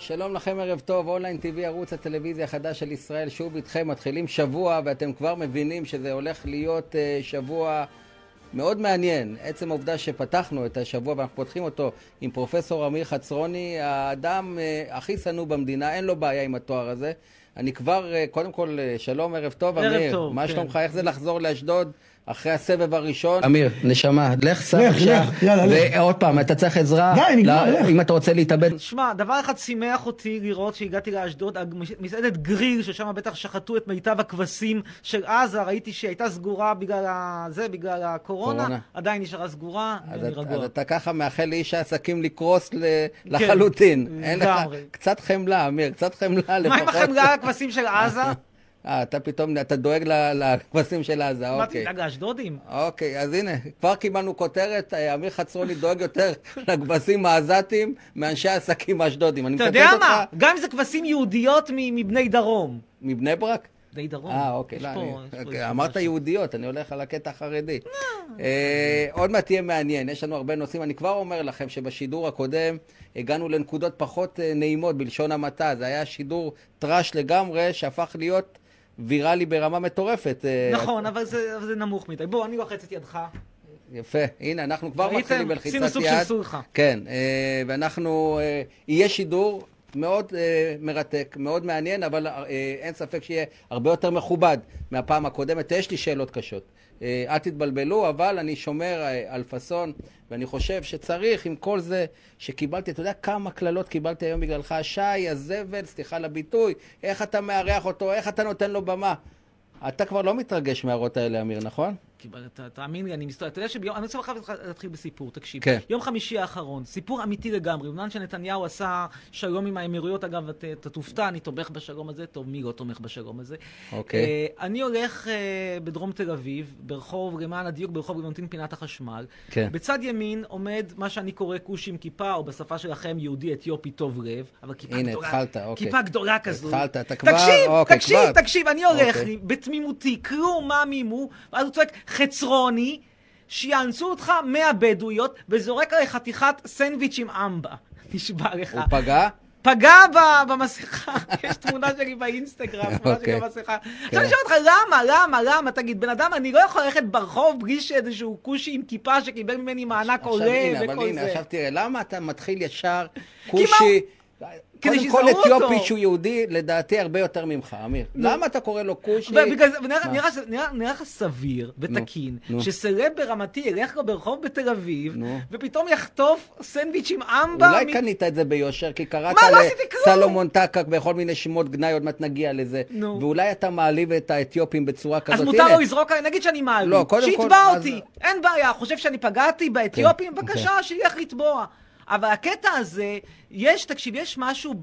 שלום לכם, ערב טוב, אונליין TV, ערוץ הטלוויזיה החדש של ישראל, שוב איתכם, מתחילים שבוע ואתם כבר מבינים שזה הולך להיות uh, שבוע מאוד מעניין. עצם העובדה שפתחנו את השבוע ואנחנו פותחים אותו עם פרופסור אמיר חצרוני, האדם uh, הכי שנוא במדינה, אין לו בעיה עם התואר הזה. אני כבר, uh, קודם כל, uh, שלום, ערב טוב, ערב אמיר. טוב, מה כן. שלומך? איך זה לחזור לאשדוד? אחרי הסבב הראשון. אמיר, נשמה, לך סע עכשיו. לך, יאללה, לך. ועוד פעם, אתה צריך עזרה. די, נגמר, ל- לך. אם אתה רוצה להתאבד. שמע, דבר אחד שימח אותי לראות שהגעתי לאשדוד, מסעדת גריל, ששם בטח שחטו את מיטב הכבשים של עזה, ראיתי שהיא הייתה סגורה בגלל. זה, בגלל הקורונה, קורונה. עדיין נשארה סגורה, אז, את- אתה ככה מאחל לאיש העסקים לקרוס ל- לחלוטין. אין לך. קצת חמלה, אמיר, קצת חמלה מה לפחות. עם החמלה על הכבשים של עזה? אה, אתה פתאום, אתה דואג לכבשים של עזה, מה, אוקיי. תדאג לאשדודים? אוקיי, אז הנה, כבר קיבלנו כותרת, אה, אמיר חצרוני דואג יותר לכבשים העזתים מאנשי העסקים האשדודים. אני אתה יודע מה? גם אם זה כבשים יהודיות מבני דרום. מבני ברק? בני דרום. אה, אוקיי, לא, פה- אני- אוקיי, אמרת משהו. יהודיות, אני הולך על הקטע החרדי. אה, עוד מעט תהיה מעניין, יש לנו הרבה נושאים. אני כבר אומר לכם שבשידור הקודם הגענו לנקודות פחות אה, נעימות, בלשון המעטה. זה היה שידור טראש לגמרי, שהפך להיות ויראלי ברמה מטורפת. אה, נכון, אבל זה אבל זה נמוך מדי. בוא, אני לוחץ את ידך. יפה, הנה, אנחנו כבר ראיתם? מתחילים בלחיצת יד. עשינו סוג של סולחה. כן, אה, ואנחנו, אה, יהיה שידור מאוד מרתק, מאוד מעניין, אבל אין ספק שיהיה הרבה יותר מכובד מהפעם הקודמת. יש לי שאלות קשות. אה, אל תתבלבלו, אבל אני שומר אה, על פאסון, ואני חושב שצריך, עם כל זה שקיבלתי, אתה יודע כמה קללות קיבלתי היום בגללך? שי, הזבל, סליחה על הביטוי, איך אתה מארח אותו, איך אתה נותן לו במה? אתה כבר לא מתרגש מההערות האלה, אמיר, נכון? תאמין לי, אני מסתובב, אתה יודע שביום, אני רוצה לך להתחיל בסיפור, תקשיב. כן. יום חמישי האחרון, סיפור אמיתי לגמרי. אמנם שנתניהו עשה שלום עם האמירויות, אגב, את- אתה תופתע, אני תומך בשלום הזה, טוב, מי לא תומך בשלום הזה? אוקיי. אה, אני הולך אה, בדרום תל אביב, ברחוב, למען הדיוק, ברחוב גלנטין פינת החשמל. כן. בצד ימין עומד מה שאני קורא כוש עם כיפה, או בשפה שלכם יהודי אתיופי טוב לב, אבל כיפה הנה, גדולה. התחלת, אוקיי. כיפה גדולה כזו. התחלת, אתה כבר- תקשיב, אוקיי, תקשיב, כבר. תקשיב, אני הולך, אוקיי. בתמימותי, כלום, מה מימו, ואז הוא צועק, חצרוני, שיאנסו אותך מהבדואיות, וזורק עליך חתיכת סנדוויץ' עם אמבה. נשבע לך. הוא פגע? פגע במסכה, יש תמונה שלי באינסטגרם, תמונה שלי אוקיי. במסכה. כן. עכשיו אני שואל אותך, למה, למה, למה? תגיד, בן אדם, אני לא יכול ללכת ברחוב בלי שאיזשהו כושי עם כיפה שקיבל ממני מענק עכשיו, עולה הנה, אבל וכל הנה, זה. עכשיו תראה, למה אתה מתחיל ישר כושי? כדי קודם כל שיזהו אתיופי אותו. שהוא יהודי, לדעתי הרבה יותר ממך, אמיר. למה אתה קורא לו כושי? נראה- לך סביר ותקין. שסלב ברמתי ילך לו ברחוב בתל אביב. ופתאום יחטוף סנדוויץ' עם אמבה. אולי קנית את זה ביושר, כי קראת מה, לא. לסלומון טקק בכל מיני שמות גנאי, עוד מעט נגיע לזה. ואולי אתה מעליב את האתיופים בצורה כזאת. אז מותר לו לזרוק נגיד שאני מעליב, לא, שיתבע אותי, אין בעיה, חושב שאני פגעתי באתיופים, כן, בבקשה, שילך לתבוע. אבל הקטע הזה, יש, תקשיב, יש משהו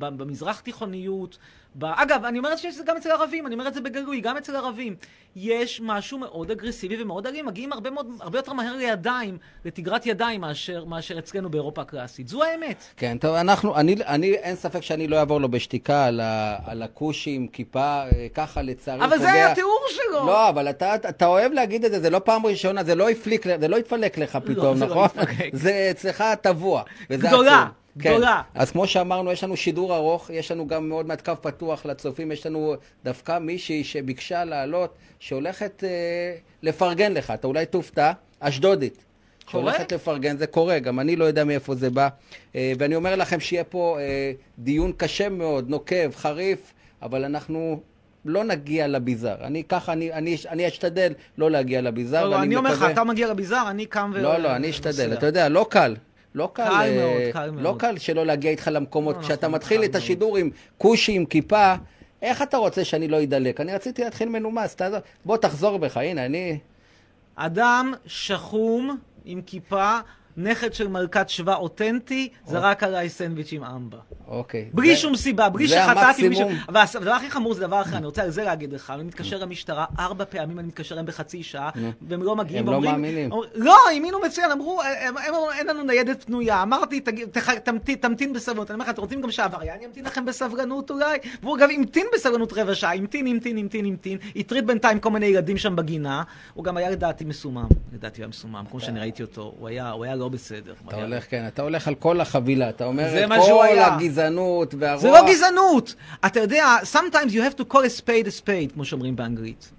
במזרח תיכוניות, ב- אגב, אני אומר שיש את זה גם אצל ערבים, אני אומר את זה בגלוי, גם אצל ערבים. יש משהו מאוד אגרסיבי ומאוד אלים, מגיעים הרבה, מאוד, הרבה יותר מהר לידיים, לתגרת ידיים, מאשר, מאשר אצלנו באירופה הקלאסית. זו האמת. כן, טוב, אנחנו, אני, אני, אין ספק שאני לא אעבור לו בשתיקה על, ה, על הכושי עם כיפה, אה, ככה לצערי אבל זה פוגע. היה התיאור שלו. לא, אבל אתה, אתה אוהב להגיד את זה, זה לא פעם ראשונה, זה לא הפליק, זה לא התפלק לך פתאום, זה לא נכון? התפלק. זה אצלך טבוע. גדולה, עצוב. גדולה. כן. אז כמו שאמרנו, יש לנו שידור ארוך, יש לנו גם מאוד מעט קו פתוח לצופים, יש לנו דווקא מישהי שביקשה לעלות, שהולכת אה, לפרגן לך, אתה אולי תופתע, אשדודית. קורה? שהולכת לפרגן, זה קורה, גם אני לא יודע מאיפה זה בא. אה, ואני אומר לכם שיהיה פה אה, דיון קשה מאוד, נוקב, חריף, אבל אנחנו לא נגיע לביזר. אני ככה, אני, אני, אני אשתדל לא להגיע לביזר, לא, לא, אני אומר לך, מקווה- אתה מגיע לביזר, אני קם ו... לא, לא, אני אשתדל. אתה יודע, לא קל. לא קל, קל אה, מאוד, קל לא מאוד. קל שלא להגיע איתך למקומות. לא כשאתה נכון, מתחיל את. השידור עם כושי, עם כיפה, איך אתה רוצה שאני לא אדלק? אני רציתי להתחיל מנומס, תעזור. בוא תחזור בך, הנה, אני... אדם שחום עם כיפה, נכד של מלכת שבא אותנטי, זרק עליי סנדוויץ' עם אמבה. אוקיי. בלי זה- שום סיבה, בלי זה שחטאתי. בלי ש- המקסימום. אבל הס- הדבר הכי חמור זה דבר אחר, אני רוצה על זה להגיד לך, אני מתקשר למשטרה, ארבע פעמים אני מתקשר אליהם בחצי שעה, והם לא מגיעים. הם לא מאמינים. לא, האמינו מצוין, אמרו, הם הם אמרו, אין לנו ניידת פנויה. אמרתי, "תגיד, תח- תמתין- בסבלנות. אני אומר לך, אתם רוצים גם שהעבריין ימתין לכם בסבלנות אולי? והוא גם המתין בסבלנות רבע שעה, המתין, המתין, המתין, המתין, הטריד בינתיים כל מיני ילדים שם בגינה. הוא גם היה לדעתי מסומם, לדעתי הוא היה מסומם, כמו שאני ראיתי אותו, הוא היה לא בסדר. אתה היה- הולך, כן, אתה הולך על כל החבילה, אתה אומר את כל היה. הגזענות והרוע. זה לא גזענות. אתה יודע, sometimes you have to call a spade a spade, כמו שאומרים באנגלית.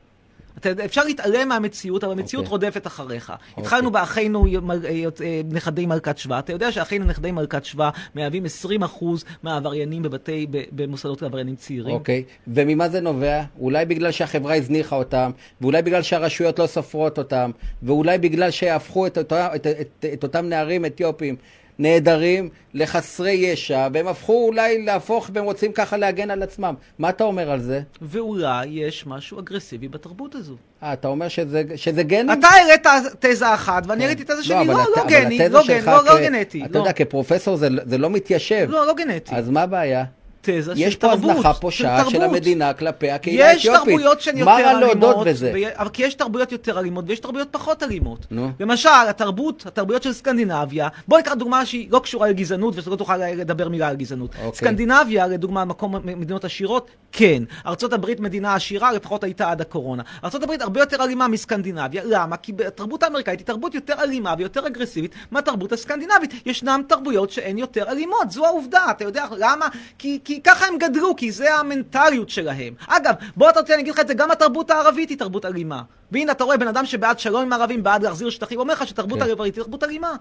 אפשר להתעלם מהמציאות, אבל המציאות אוקיי. רודפת אחריך. התחלנו באחינו מל- אה, אה, נכדי מלכת שבא. אתה יודע שאחינו נכדי מלכת שבא מהווים 20% מהעבריינים בבתי, במוסדות לעבריינים צעירים? אוקיי, וממה זה נובע? אולי בגלל שהחברה הזניחה אותם, ואולי בגלל שהרשויות לא סופרות אותם, ואולי בגלל שהפכו את, אותו, את, את, את אותם נערים אתיופים נעדרים לחסרי ישע, והם הפכו אולי להפוך, והם רוצים ככה להגן על עצמם. מה אתה אומר על זה? ואולי יש משהו אגרסיבי בתרבות הזו. אה, אתה אומר שזה, שזה גנים? אתה העלית תזה אחת, ואני העליתי תזה שלי, אבל לא, לא גני, התזה לא גני, שלך לא לא כ- גנטי. אתה לא. יודע, כפרופסור זה, זה לא מתיישב. לא, לא גנטי. אז מה הבעיה? תזה של יש פה תרבות. הזנחה פושעת של תרבות. המדינה כלפי הקהילה האתיופית. יש תרבויות שהן יותר מה רע אלימות, להודות בזה? ו... כי יש תרבויות יותר אלימות ויש תרבויות פחות אלימות. נו. למשל, התרבות, התרבויות של סקנדינביה, בוא ניקח דוגמה שהיא לא קשורה לגזענות ושלא תוכל לדבר מילה על גזענות. אוקיי. סקנדינביה, לדוגמה, מקום מדינות עשירות, כן. ארצות הברית מדינה עשירה, לפחות הייתה עד הקורונה. ארצות הברית הרבה יותר אלימה מסקנדינביה, למה? כי התרבות האמריקאית היא תרבות יותר אלימה ויותר אגרסיבית מהתרבות הסקנדינבית. ישנן תרבויות שהן יותר אלימות, זו העובדה, אתה יודע למה? כי, כי ככה הם גדלו, כי זה המנטליות שלהם. אגב, בוא אתה רוצה, אני אגיד לך את זה, גם התרבות הערבית היא תרבות אלימה. והנה אתה רואה בן אדם שבעד שלום עם הערבים, בעד להחזיר שטחים, אומר לך שתרבות כן. ערבית היא תרבות אלימה.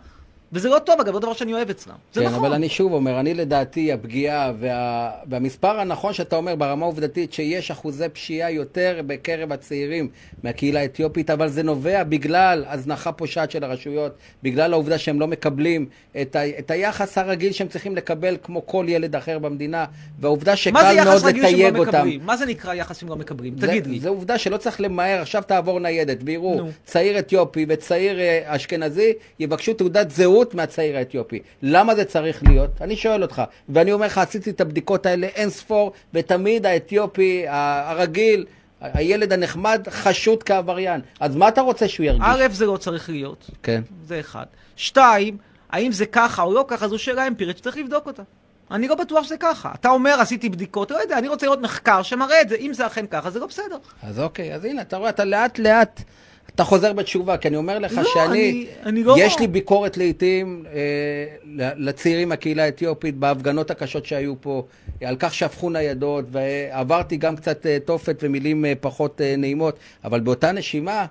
וזה לא טוב, אגב, לא דבר שאני אוהב אצלם. זה כן, נכון. אבל אני שוב אומר, אני לדעתי הפגיעה וה... והמספר הנכון שאתה אומר ברמה העובדתית שיש אחוזי פשיעה יותר בקרב הצעירים מהקהילה האתיופית, אבל זה נובע בגלל הזנחה פושעת של הרשויות, בגלל העובדה שהם לא מקבלים את, ה... את היחס הרגיל שהם צריכים לקבל כמו כל ילד אחר במדינה, והעובדה שקל מאוד שהם לתייג לא אותם. מקבלים? מה זה נקרא יחס שהם לא מקבלים? תגיד זה, לי. זה עובדה שלא צריך למהר, עכשיו תעבור ניידת, ויראו. צעיר אתיופי וצעיר אה, אשכנזי, יבקשו תעודת זהות מהצעיר האתיופי. למה זה צריך להיות? אני שואל אותך, ואני אומר לך, עשיתי את הבדיקות האלה אין ספור, ותמיד האתיופי הרגיל, הילד הנחמד, חשוד כעבריין. אז מה אתה רוצה שהוא ירגיש? א', זה לא צריך להיות. כן. זה אחד. שתיים, האם זה ככה או לא ככה, זו שאלה אמפירית שצריך לבדוק אותה. אני לא בטוח שזה ככה. אתה אומר, עשיתי בדיקות, לא יודע, אני רוצה לראות מחקר שמראה את זה. אם זה אכן ככה, זה לא בסדר. אז אוקיי, אז הנה, אתה רואה, אתה לאט לאט, אתה חוזר בתשובה, כי אני אומר לך לא, שאני, אני- אני לא- יש לי ביקורת לעיתים אה, לצעירים מהקהילה האתיופית בהפגנות הקשות שהיו פה, על כך שהפכו ניידות, ועברתי גם קצת אה, תופת ומילים אה, פחות אה, נעימות, אבל באותה נשימה,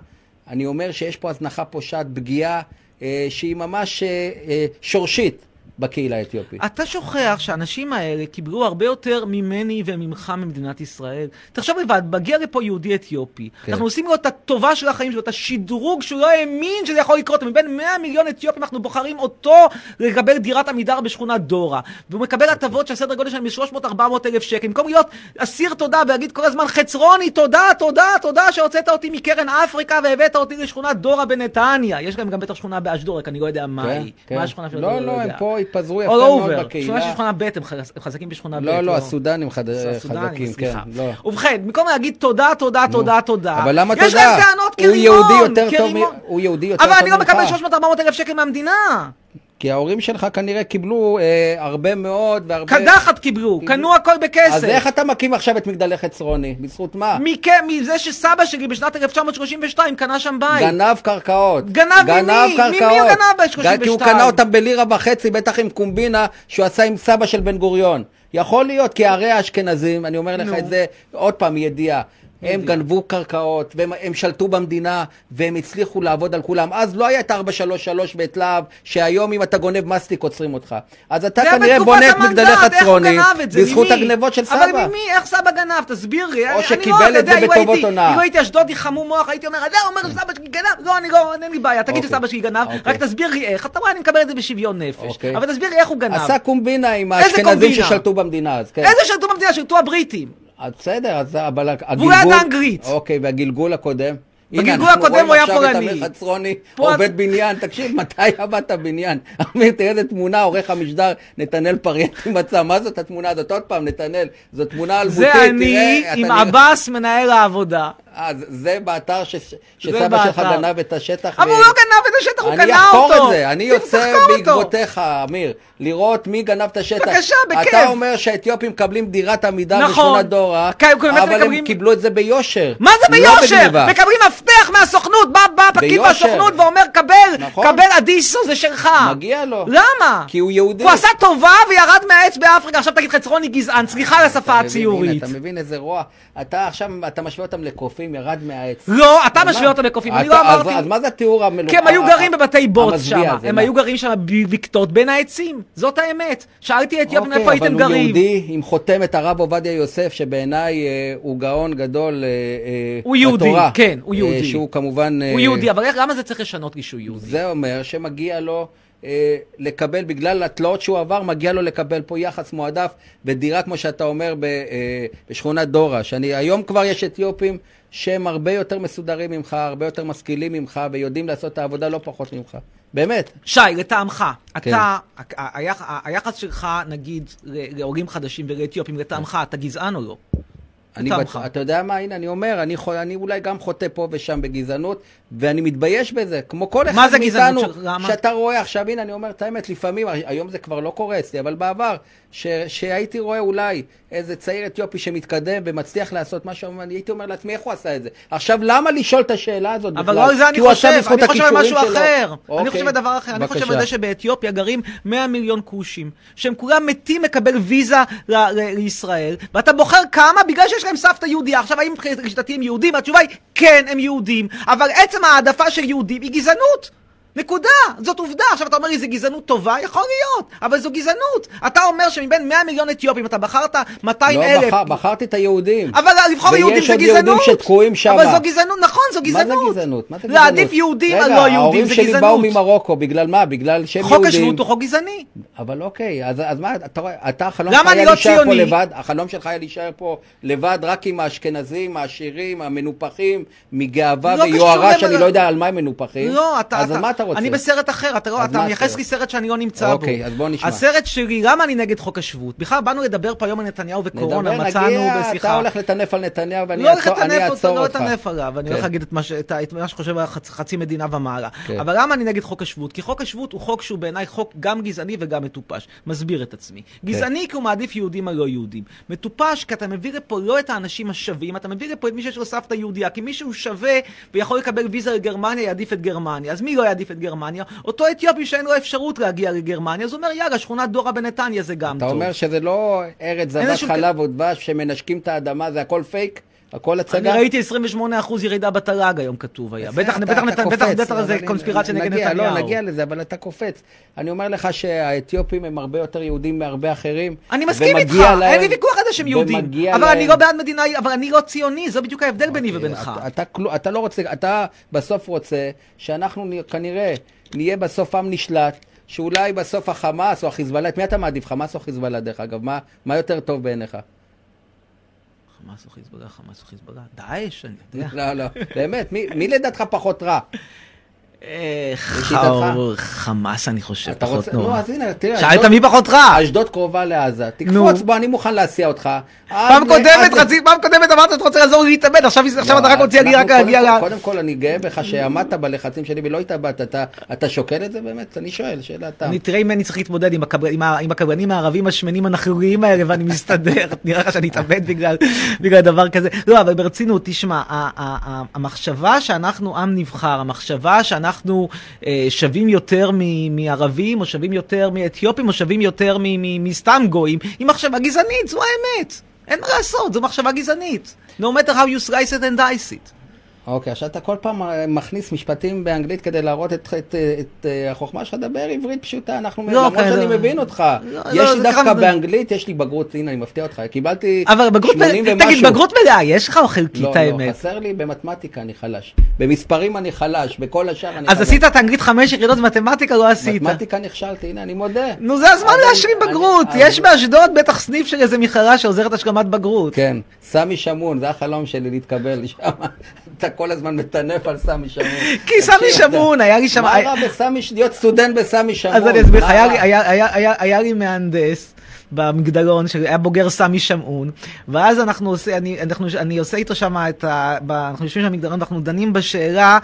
אני אומר שיש פה הזנחה פושעת, פגיעה אה, שהיא ממש אה, אה, שורשית בקהילה האתיופית. אתה שוכח שהאנשים האלה קיבלו הרבה יותר ממני וממך ממדינת ישראל. תחשוב לבד, מגיע לפה יהודי אתיופי, כן. אנחנו עושים לו את הטובה של החיים שלו, את השדרוג שהוא לא האמין שזה יכול לקרות, מבין 100 מיליון אתיופים אנחנו בוחרים אותו לקבל דירת עמידר בשכונת דורה, והוא מקבל הטבות של סדר גודל של 300-400 אלף שקל, במקום להיות אסיר תודה ולהגיד כל הזמן חצרוני, תודה, תודה, תודה שהוצאת אותי מקרן אפריקה והבאת אותי לשכונת דורה בנתניה. יש להם גם בטח שכונה באשדוד, רק אני לא יודע מה היא. מה השכונה של לא, דורה? לא, הם יודע. פה התפזרו יפה מאוד. בקהילה. שכונה של שכונה ב', הם חז- הם חזקים בשכונה ב'. לא, לא, הסודנים חד- הסודנים, חזקים, כן. לא. ובכן, במקום להגיד תודה, תודה, תודה, תודה. אבל למה יש תודה? להם טענות הוא כרימון. יהודי יותר טוב מ- כרימון. הוא יהודי יותר אבל אני לא ממך. מקבל 300-400 אלף שקל מהמדינה. כי ההורים שלך כנראה קיבלו אה, הרבה מאוד והרבה... קדחת קיבלו, קנו הכל בכסף. אז איך אתה מקים עכשיו את מגדלי חצרוני? בזכות מה? מכ- מזה שסבא שלי בשנת 1932 קנה שם בית. גנב קרקעות. גנב ממי? ממי הוא גנב ב- כי הוא 32? קנה אותם בלירה וחצי, בטח עם קומבינה שהוא עשה עם סבא של בן גוריון. יכול להיות, כי הרי האשכנזים, אני אומר לך נו. את זה עוד פעם, ידיעה. הם. גנבו קרקעות, והם הם שלטו במדינה, והם הצליחו לעבוד על כולם. אז לא היה את 433 בית להב, שהיום אם אתה גונב מסטיק עוצרים אותך. אז אתה כנראה בונה את מגדלי חצרוני? בזכות? הגנבות של אבל סבא. ממי? איך סבא גנב? תסביר לי. שקיבל לא, אתה את זה בטובות הונאה. אם הייתי אשדודי חמום מוח, הייתי אומר, אתה אומר שסבא שלי גנב? לא, אני לא, אין לי בעיה. תגיד אוקיי. שסבא שלי גנב, אוקיי. רק תסביר לי איך. אתה רואה, אני מקבל את זה בשוויון נפש. אוקיי. אבל תסביר לי איך הוא גנב. עשה קומבינה עם האשכנזים? ששלטו במדינה אז, כן. איזה שלטו במדינה? שלטו הבריטים. בסדר, אז אבל הגלגול... והוא ידע אנגלית. אוקיי, והגלגול הקודם? בגלגול הקודם הוא היה פולני. אנחנו רואים עכשיו את אמיר חצרוני פה- עובד בניין, תקשיב, מתי עבדת בניין? אמיר, תראה איזה תמונה, עורך המשדר נתנאל פריאטי מצא, מה זאת התמונה הזאת? עוד פעם, נתנאל, זו תמונה אלמותית, זה אני עם עבאס מנהל העבודה. אה, זה- באתר ש- שסבא שלך. גנב את השטח. אבל הוא לא גנב את השטח, הוא אני קנה אחקור אותו. את זה, אני יוצא. בעקבותיך, אמיר, לראות מי גנב את השטח. בבקשה, בכיף. אתה אומר שהאתיופים מקבלים דירת עמידר נכון. בשכונת דורה, כן, אבל הם קיבלו את זה ביושר. מה זה לא ביושר? מקבלים מפתח מהסוכנות, בא פקיד. מהסוכנות ואומר, קבל, נכון. קבל אדיסו, זה שלך. מגיע לו. למה? כי הוא יהודי. הוא עשה טובה וירד מהעץ באפריקה, עכשיו תגיד חצרוני גזען, סליחה על השפה הציורית. אתה מבין איזה רוע. אתה עכשיו, אתה משווה אותם לקופים, ירד מהעץ. לא, אתה משווה? אותם לקופים, אני לא אמרתי. אז מה זה התיאור המלוכד? כי הם היו גרים בבתי בוץ שם, הם? היו גרים שם בבקתות בין העצים, זאת האמת. שאלתי את אוקיי, איפה הייתם אבל הוא גרים. יהודי עם חותמת הרב עובדיה יוסף, שבעיניי אה, הוא גאון גדול אה, אה, הוא יהודי, בתורה. כן, הוא יהודי. שהוא כמובן... הוא יהודי, אבל למה זה צריך לשנות לי שהוא יהודי? זה אומר שמגיע לו לקבל, בגלל התלאות שהוא עבר, מגיע לו לקבל פה יחס מועדף ודירה, כמו שאתה אומר, בשכונת דורה. שאני, היום כבר יש אתיופים שהם הרבה יותר מסודרים ממך, הרבה יותר משכילים ממך, ויודעים לעשות את העבודה לא פחות ממך. באמת. שי, לטעמך, כן. אתה, היח- היחס שלך, נגיד, ל- לעולים חדשים ולאתיופים, לטעמך, אתה גזען או לא? אני. בט... אתה יודע מה, הנה, אני אומר, אני, חו... אני אולי גם חוטא פה ושם בגזענות, ואני מתבייש בזה, כמו כל אחד מה זה מאיתנו, גזענות למה? שאתה רואה עכשיו, הנה, אני אומר את האמת, לפעמים, היום זה כבר לא קורה אצלי, אבל בעבר, ש... שהייתי רואה אולי איזה צעיר אתיופי שמתקדם ומצליח לעשות משהו, אני הייתי אומר לעצמי, איך הוא עשה את זה? עכשיו, למה לשאול את השאלה הזאת אבל בכלל? לא על זה אני חושב, אני חושב על משהו שלו. אחר. אני אוקיי, חושב על דבר אחר, אני חושב בבקשה. על זה שבאתיופיה גרים 100 מיליון כושים, שהם כולם מתים לקבל ויזה ל- ל- לישראל, ואתה בוחר כמה בגלל שיש להם סבתא יהודייה. עכשיו, האם לשיטתי הם יהודים? התשובה היא, כן, הם יהודים, אבל עצם העדפה של יהודים היא גזענות. נקודה, זאת עובדה. עכשיו אתה אומר לי, זו גזענות טובה? יכול להיות, אבל זו גזענות. אתה אומר שמבין 100 מיליון אתיופים אתה בחרת 200 לא, אלף. בחר, בחרתי את היהודים. אבל לבחור יהודים זה ויש גזענות. עוד יהודים שתקועים שם. אבל זו גזענות, נכון, זו מה גזענות. זה גזענות? מה זה גזענות? להעדיף יהודים על רגע, לא יהודים ההורים זה שלי באו גזענות. ממרוקו, בגלל מה? בגלל שהם חוק יהודים. השבות הוא חוק גזעני. אבל אוקיי, אז, אז מה, אתה רואה, אתה החלום שלך היה לא להישאר פה? לבד, החלום שלך היה להישאר פה לבד רק עם האשכנזים, העשירים, המנופחים, מגאווה לא ויוהרה, שאני לא יודע על מה הם מנופחים. לא, אתה... אז מה אתה רוצה? אני בסרט אחר, אתה, לא, אתה מייחס? לי סרט שאני לא נמצא בו. אוקיי, אז בוא נשמע. הסרט שלי, למה אני נגד חוק השבות? בכלל באנו לדבר פה היום על נתניהו וקורונה, נדבר, מצאנו נגיע, אתה בשיחה. הולך לטנף על נתניהו ואני לא אעצור, אני לטנף אותו, לא. לטנף עליו, אני כן. הולך להגיד את מה ש- את את מה שחושב חצי מדינה ומעלה. כן. אבל למה אני נגד חוק השבות? כי חוק השבות הוא חוק שהוא בעיניי חוק גם גזעני וגם מטופש. מסביר את עצמי. כן. גזעני כי הוא מעדיף יהודים על לא יהודים. מטופש כי אתה מביא לפה לא את האנשים השווים, אתה מביא לפה את מי שיש לו סבתא יהודייה, כי מי שהוא שווה ויכול לקבל ויזה לגרמניה, יעדיף את גרמניה. אז מי לא יעדיף את גרמניה? אותו אתיופי שאין לו אפשרות להגיע לגרמניה, אז הוא אומר, יאללה, שכונת דורה בנתניה זה גם אתה טוב. אומר שזה לא ארץ זבת שום- חלב ודבש שמנשקים את האדמה, זה הכל פייק? הכל אני הצגה? ראיתי 28% ירידה בתל"ג היום כתוב היה. בטח, אתה- בטח, אתה בטח, בטח, זה אני- קונספירציה נגד נגיע, נתניהו. לא, נגיע לזה, אבל אתה קופץ. אני אומר לך שהאתיופים הם הרבה יותר יהודים מהרבה אחרים. אני מסכים איתך, אין לי ויכוח על זה שהם יהודים. אבל אני לא בעד מדינה, אבל אני לא ציוני, זה בדיוק ההבדל ביני ובינך. אתה, לא רוצה, אתה בסוף רוצה שאנחנו כנראה נהיה בסוף עם נשלט, שאולי בסוף החמאס או החיזבאללה, את מי אתה מעדיף, חמאס או חיזבאללה דרך אגב? מה, מה יותר טוב בעיניך? חמאס או חיזבאללה, חמאס או חיזבאללה. דאעש, אני יודע. לא, לא, באמת, מי, לדעתך פחות רע? אה, חמאס אני חושב, אתה פחות רוצה, נו, נורא. אז הנה, תראה, שאלת מי פחות רע? אשדוד קרובה לעזה. תקפוץ, בוא, אני מוכן להסיע אותך. פעם עד- קודמת, עד- חצי, פעם קודמת אמרת שאתה רוצה לעזור לי להתאבד, עכשיו עכשיו אתה רק לא, רוצה רק להגיע ל... קודם כל, אני גאה בך שעמדת בלחצים שלי ולא התאבדת. אתה- אתה שוקל את זה באמת? אני שואל, שאלה תם. אני תראה אם אני צריך להתמודד עם הקבר- עם ה- עם הקברנים הערבים השמנים הנכלוליים האלה ואני מסתדר, נראה לך שאני אתאבד בגלל- דבר כזה. לא, אבל ברצינות, תשמע, המחשבה שאנחנו עם נבחר, המחשבה שאנחנו אה, שווים יותר מ- מערבים, או שווים יותר מאתיופים, או שווים יותר מ- מסתם גויים, היא מחשבה גזענית, זו האמת. אין מה לעשות, זו מחשבה גזענית. No matter how you slice it and dice it. אוקיי, עכשיו אתה כל פעם אה, מכניס משפטים באנגלית כדי להראות את, את, את, אה, החוכמה שלך, דבר עברית פשוטה, אנחנו, לא, למרות כן, שאני לא. מבין אותך. לא, יש לא, לי דווקא ככה- באנגלית, יש לי בגרות, הנה, אני מפתיע אותך, קיבלתי אבל בגרות, 80 מלאה- ומשהו. תגיד, בגרות מלאה, יש לך או חלקית לא, לא, האמת? חסר לי במתמטיקה אני חלש. במספרים אני חלש, בכל השאר אני אז חלש. עשית את האנגלית חמש יחידות מתמטיקה, לא עשית. מתמטיקה נכשלתי, הנה, אני מודה. נו, זה הזמן להשלים אני- בגרות. אני- יש באשדוד בטח סניף של איזה מכללה שעוזרת השלמת בגרות. כן, סמי שמעון, זה החלום שלי להתקבל לשם. כל הזמן מטנף על סמי שמעון? כי סמי שמעון, היה לי שם... מה רע בסמי, להיות סטודנט בסמי שמעון? אז אני אסביר לך, היה? לי- מהנדס במגדלון, שהיה בוגר סמי שמעון, ואז אנחנו עושה, אני, אנחנו, אני עושה איתו שם את ה... ב, אנחנו יושבים שם במגדלון ואנחנו דנים בשאלה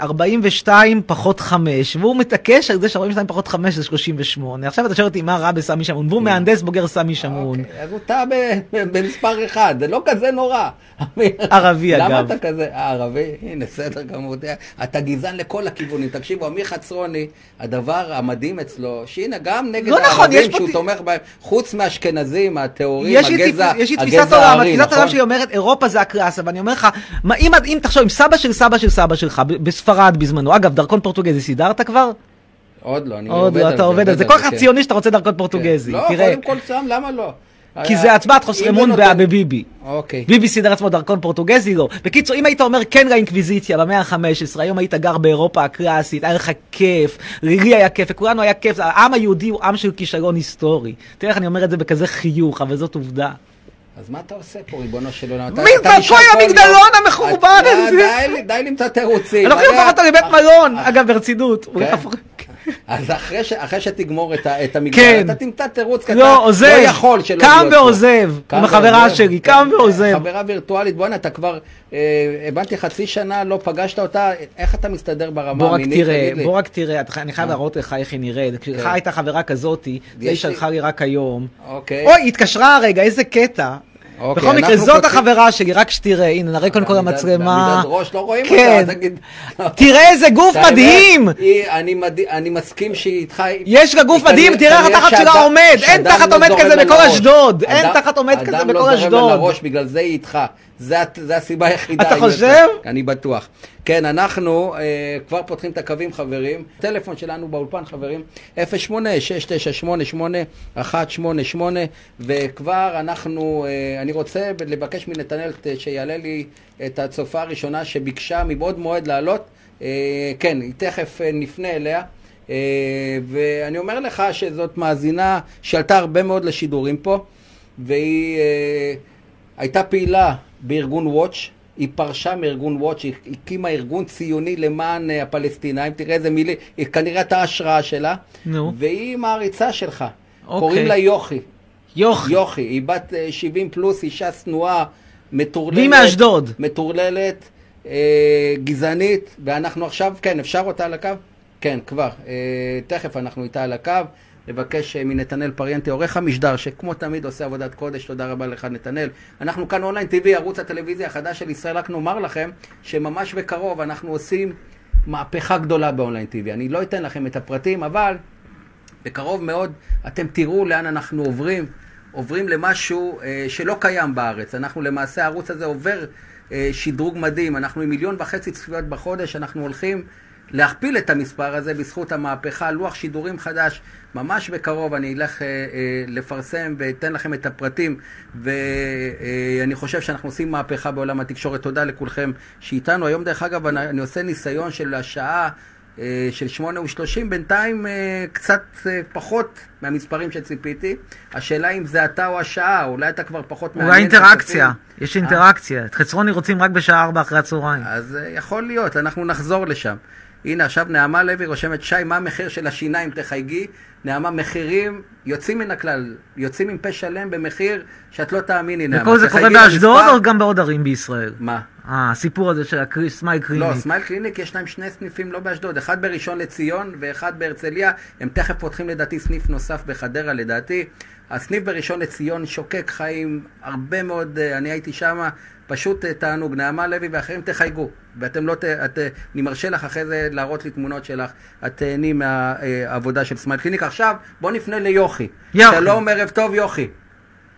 42 פחות 5, והוא מתעקש על זה ש-42 פחות 5 זה 38. עכשיו אתה שואל אותי מה רע בסמי שמעון, והוא מהנדס בוגר סמי שמעון. אוקיי, אז הוא טעה במספר אחד, זה לא כזה נורא. ערבי, למה אגב. אתה כזה, אה, ערבי? הנה, בסדר גמור. אתה- גזען לכל הכיוונים. תקשיבו, אמיר חצרוני, הדבר המדהים אצלו, שהנה, גם נגד לא נכון, הערבים שהוא תומך בהם, חוץ מהאשכנזים, הטהורים, הגזע, תפיס- יש לי תפיסת עולם, הארי, התפיסת העולם נכון? שלי אומרת אירופה זה הקלאסה, ואני אומר לך, אם, תחשוב, אם סבא של סבא של סבא שלך בספרד בזמנו, אגב, דרכון פורטוגזי סידרת כבר? עוד לא, אני עוד עובד לא, על אתה זה, עובד על זה, כל כך כן. ציוני שאתה רוצה דרכון כן. פורטוגזי, לא, תראה, קודם כל שם, למה לא? כי זה הצבעת אם חוסר אמון נותן- בביבי. אוקיי. ביבי סידר עצמו דרכון פורטוגזי, לא. בקיצור, אם היית אומר כן לאינקוויזיציה במאה ה-15, היום היית גר באירופה הקלאסית, היה לך כיף, לי היה כיף, לכולנו היה כיף, העם היהודי הוא עם של כישלון היסטורי. תראה איך אני אומר את זה בכזה חיוך, אבל זאת עובדה. אז מה אתה עושה פה, ריבונו של עולם? מי כל המגדלון המחורבן אתה- הזה. די למצוא תירוצים. אני לוקחים הרי- לפחות אותו לבית אה, מלון, אה, אגב, ברצינות. כן? אז אחרי ש- אחרי שתגמור את ה- את המגדל, כן. אתה תמצא תירוץ קטן. לא, עוזב. לא יכול שלא להיות פה. ועוזב. קם עם החברה ועוזב. שלי, כן, קם ועוזב. חברה וירטואלית, בואנה, אתה כבר, אה, הבנתי, חצי שנה לא פגשת אותה, איך אתה מסתדר ברמה בוא רק המינית? תראה. בוא רק תראה, אתה- אני חייב אה. להראות לך איך היא נראית. כשלך כן. הייתה חברה כזאתי, זה היא שלחה לי רק היום. אוקיי. אוי, התקשרה הרגע, איזה קטע. אוקיי, בכל מקרה, זאת פותחים- החברה שלי, רק שתראה, הנה, נראה קודם כל למצלמה. בעמידת ראש, לא רואים כן. אותה, תגיד. תראה איזה גוף מדהים! היא- אני מד- אני מסכים שהיא איתך. יש לה גוף מדהים, תראה איך התחת שלה עומד, אין שאדם תחת לא עומד כזה בכל. אשדוד, אין אדם- תחת עומד כזה אדם בכל לא זורם אשדוד. לראש, בגלל זה היא איתך. זה זה הסיבה היחידה. אתה. חושב? אני בטוח. כן, אנחנו אה, כבר פותחים את הקווים, חברים. טלפון שלנו באולפן, חברים, 08-6988-188, וכבר אנחנו, אה, אני רוצה לבקש מנתנאל ת- שיעלה לי את הצופה הראשונה שביקשה מבעוד מועד לעלות. אה, כן, היא תכף אה, נפנה אליה. אה, ואני אומר לך שזאת מאזינה שעלתה הרבה מאוד לשידורים פה, והיא אה, הייתה פעילה בארגון וואץ', היא פרשה מארגון וואץ', היא הקימה ארגון ציוני למען אה, הפלסטינאים, תראה איזה מילים, היא כנראה הייתה ההשראה שלה, נו. והיא מעריצה שלך, אוקיי. קוראים לה יוכי, יוכי. יוכי, היא בת אה, 70 פלוס, אישה שנואה, מטורללת, והיא מאשדוד. מטורללת, אה, גזענית, ואנחנו עכשיו, כן, אפשר אותה על הקו? כן, כבר. אה, תכף אנחנו איתה על הקו. לבקש אה, מנתנאל פריאנטי, עורך המשדר, שכמו תמיד עושה עבודת קודש, תודה רבה לך נתנאל. אנחנו כאן אונליין TV, ערוץ הטלוויזיה החדש של ישראל, רק נאמר לכם שממש בקרוב אנחנו עושים מהפכה גדולה באונליין TV. אני לא אתן לכם את הפרטים, אבל בקרוב מאוד אתם תראו לאן אנחנו עוברים. עוברים למשהו אה, שלא קיים בארץ. אנחנו למעשה, הערוץ הזה עובר אה, שדרוג מדהים. אנחנו עם מיליון וחצי צפיות בחודש, אנחנו הולכים להכפיל את המספר הזה בזכות המהפכה, לוח שידורים חדש. ממש בקרוב אני אלך אה, אה, לפרסם ואתן לכם את הפרטים, ואני חושב שאנחנו עושים מהפכה בעולם התקשורת. תודה לכולכם שאיתנו. היום, דרך אגב, אני, אני עושה ניסיון של השעה. אה, של שמונה ושלושים, בינתיים אה, קצת אה, פחות מהמספרים שציפיתי. השאלה אם זה אתה או השעה, אולי אתה כבר פחות מעניין. אולי אינטראקציה, יש אה? אינטראקציה. את חצרוני רוצים רק בשעה ארבע אחרי הצהריים. אז אה, יכול להיות, אנחנו נחזור לשם. הנה, עכשיו נעמה לוי רושמת, שי, מה המחיר של השיניים? תחייגי. נעמה, מחירים יוצאים מן הכלל, יוצאים עם פה שלם במחיר שאת לא תאמיני, נעמה. וכל זה קורה באשדוד או גם בעוד ערים בישראל? מה? אה, הסיפור הזה של ה Smile לא, Clinic. Smile Clinic יש להם שני סניפים לא באשדוד, אחד בראשון לציון ואחד בהרצליה, הם תכף פותחים לדעתי סניף נוסף בחדרה לדעתי. הסניף בראשון לציון שוקק חיים, הרבה מאוד, אה, אני הייתי שם, פשוט אה, תענוג, נעמה לוי ואחרים תחייגו, ואתם לא, ת, את, אה, אני מרשה לך אחרי זה להראות לי תמונות שלך, את תהני מהעבודה של Smile Clinic. עכשיו, בוא נפנה ליוכי. יוכי. שלום, ערב טוב יוכי.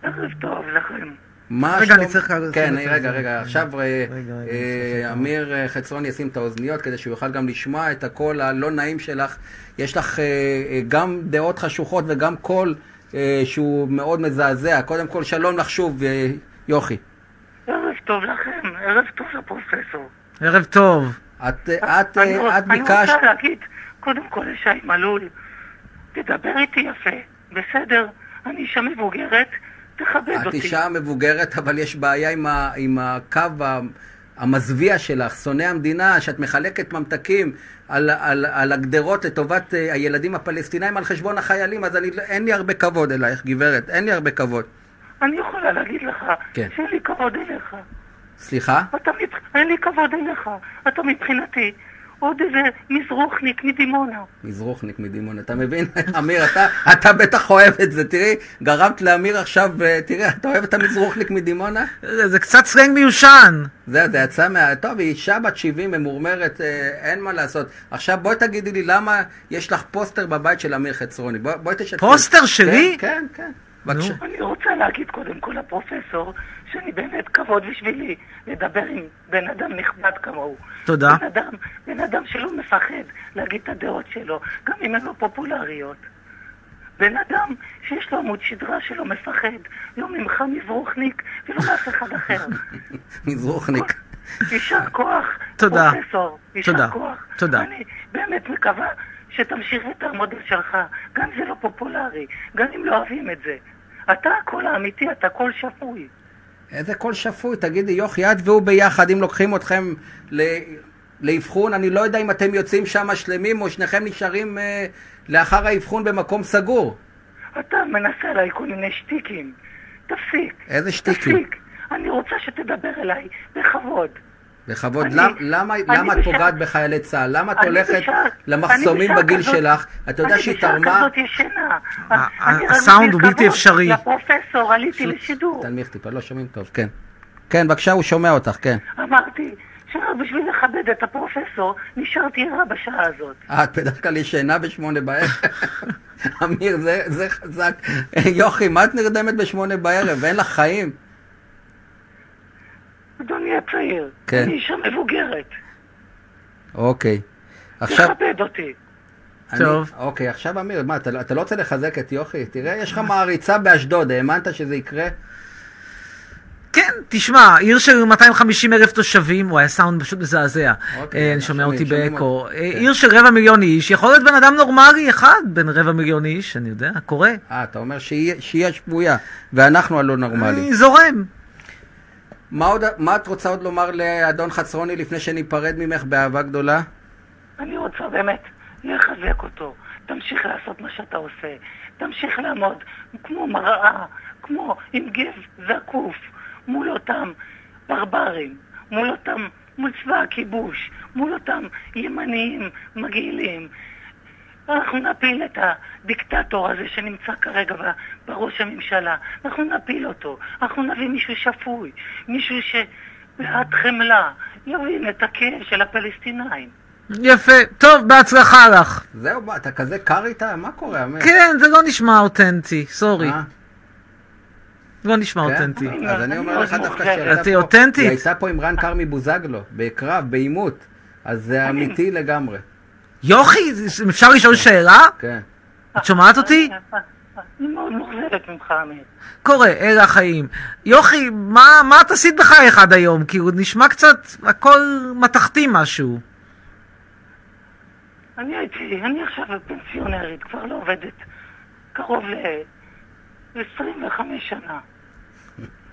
ערב טוב לכם. מה רגע, אני צריך כן. רגע, רגע, עכשיו אה, אה, אמיר אה, חצרון ישים את האוזניות כדי שהוא יוכל גם לשמוע את הקול הלא נעים שלך. יש לך אה, אה, גם דעות חשוכות וגם קול אה, שהוא מאוד מזעזע. קודם כל, שלום לך שוב, אה, יוכי. טוב לכם, ערב טוב לפרופסור. ערב טוב. את, את, אני, את אני ביקשת... רוצה להגיד, קודם כל לשי מלול, תדבר איתי יפה, בסדר? אני אישה מבוגרת, תכבד את אותי. אישה מבוגרת, אבל יש בעיה עם, ה, עם הקו ה, המזוויע שלך, שונא המדינה, שאת מחלקת ממתקים על, על, על הגדרות לטובת אה, הילדים הפלסטינאים על חשבון החיילים, אז אני, אין לי הרבה כבוד אלייך, גברת, אין לי הרבה כבוד. אני יכולה להגיד לך כן. שאין לי כבוד אליך. סליחה? אתה. אין לי כבוד אליך. אתה מבחינתי עוד איזה מזרוחניק מדימונה. מזרוחניק מדימונה, אתה מבין? אמיר, אתה, אתה בטח אוהב את זה, תראי, גרמת לאמיר עכשיו, אה, תראה, אתה אוהב את המזרוחניק מדימונה? זה זה קצת סלנג מיושן. זה, זה יצא מה... טוב, היא אישה בת 70, ממורמרת, אה, אין מה לעשות. עכשיו בואי תגידי לי למה יש לך פוסטר בבית של אמיר חצרוני. בואי בוא תשתפי. פוסטר שלי? כן, כן, כן. בבקשה. אני רוצה להגיד קודם כל לפרופסור, שאני באמת כבוד בשבילי לדבר עם בן אדם נכבד כמוהו. תודה. בן אדם, בן אדם שלא מפחד להגיד את הדעות שלו, גם אם הן לא פופולריות. בן אדם שיש לו עמוד שדרה שלא מפחד, לא ממך מזרוחניק ולא מאף אחד אחר. מזרוחניק. יישר כוח, תודה. פרופסור. יישר תודה. כוח. תודה. אני באמת מקווה שתמשיך את המודל שלך, גם אם זה לא פופולרי, גם אם לא אוהבים את זה. אתה הקול האמיתי, אתה קול שפוי. איזה קול שפוי, תגידי, יוכי, את והוא ביחד, אם לוקחים אתכם ל... לאבחון, אני לא יודע אם אתם יוצאים שם שלמים או שניכם נשארים אה, לאחר האבחון במקום סגור. אתה מנסה עליי כל מיני שטיקים. תפסיק. איזה שטיקים? תפסיק. אני רוצה שתדבר אליי בכבוד. בכבוד. אני- למ- למה, אני למה את פוגעת בחיילי צה"ל? למה את הולכת בשעה- למחסומים בגיל כזאת- שלך? אתה יודע שהיא תרמה... אני בשעה הסאונד הוא בלתי אפשרי. לפרופסור, עליתי לשידור. תנמיך טיפה, לא שומעים טוב, כן. כן, בבקשה, הוא שומע אותך, כן. אמרתי בשביל לכבד את הפרופסור, נשארתי ערה בשעה הזאת. אה, את בדרך כלל ישנה בשמונה בערב. אמיר, זה, זה חזק. יוכי, מה את נרדמת בשמונה בערב? אין לך חיים. אדוני הצעיר, כן. אני אישה מבוגרת. אוקיי. עכשיו... תכבד אותי. אני- טוב. אוקיי, עכשיו אמיר, מה, אתה, לא- אתה לא רוצה לחזק את יוכי? תראה, יש לך מעריצה באשדוד, האמנת שזה יקרה? כן, תשמע, עיר של 250 אלף תושבים, וואי, הסאונד פשוט מזעזע. אוקיי, אה, אני שומע אותי באקו. אה, כן. עיר של רבע מיליון איש, יכול להיות בן אדם נורמלי אחד בין רבע מיליון איש, אני יודע, קורה. אה, אתה אומר שהיא שהיא השפויה, ואנחנו הלא נורמלי. אני זורם. מה, עוד, מה את רוצה עוד לומר לאדון חצרוני לפני שניפרד ממך באהבה גדולה? אני רוצה באמת לחזק אותו. תמשיך לעשות מה שאתה עושה. תמשיך לעמוד כמו מראה, כמו עם גב זקוף, מול אותם ברברים, מול אותם, מול צבא הכיבוש, מול אותם ימניים מגעילים. אנחנו נפיל את הדיקטטור הזה שנמצא כרגע בראש הממשלה. אנחנו נפיל אותו. אנחנו נביא מישהו שפוי, מישהו שבעד חמלה יבין את הכאב של הפלסטינאים. יפה. טוב, בהצלחה לך. זהו, אתה כזה קר איתה? מה קורה, אמיר? כן, זה לא נשמע אותנטי, סורי. אה? לא נשמע כן? אותנטי. אז אני אומר לך דווקא מאוכזבת. שהייתה את פה- אותנטית? היא הייתה פה עם רן כרמי בוזגלו, בקרב, בעימות. אז זה אמיתי לגמרי. יוכי, אם אפשר לשאול שאלה? כן. את שומעת אותי? אני מאוד מאוכזבת ממך, אמיר. קורה, אלה החיים. יוכי, מה, מה את עשית בחייך עד היום? כי הוא נשמע קצת הכל מתכתי משהו. אני הייתי, אני עכשיו פנסיונרית, כבר לא עובדת קרוב ל-25 שנה.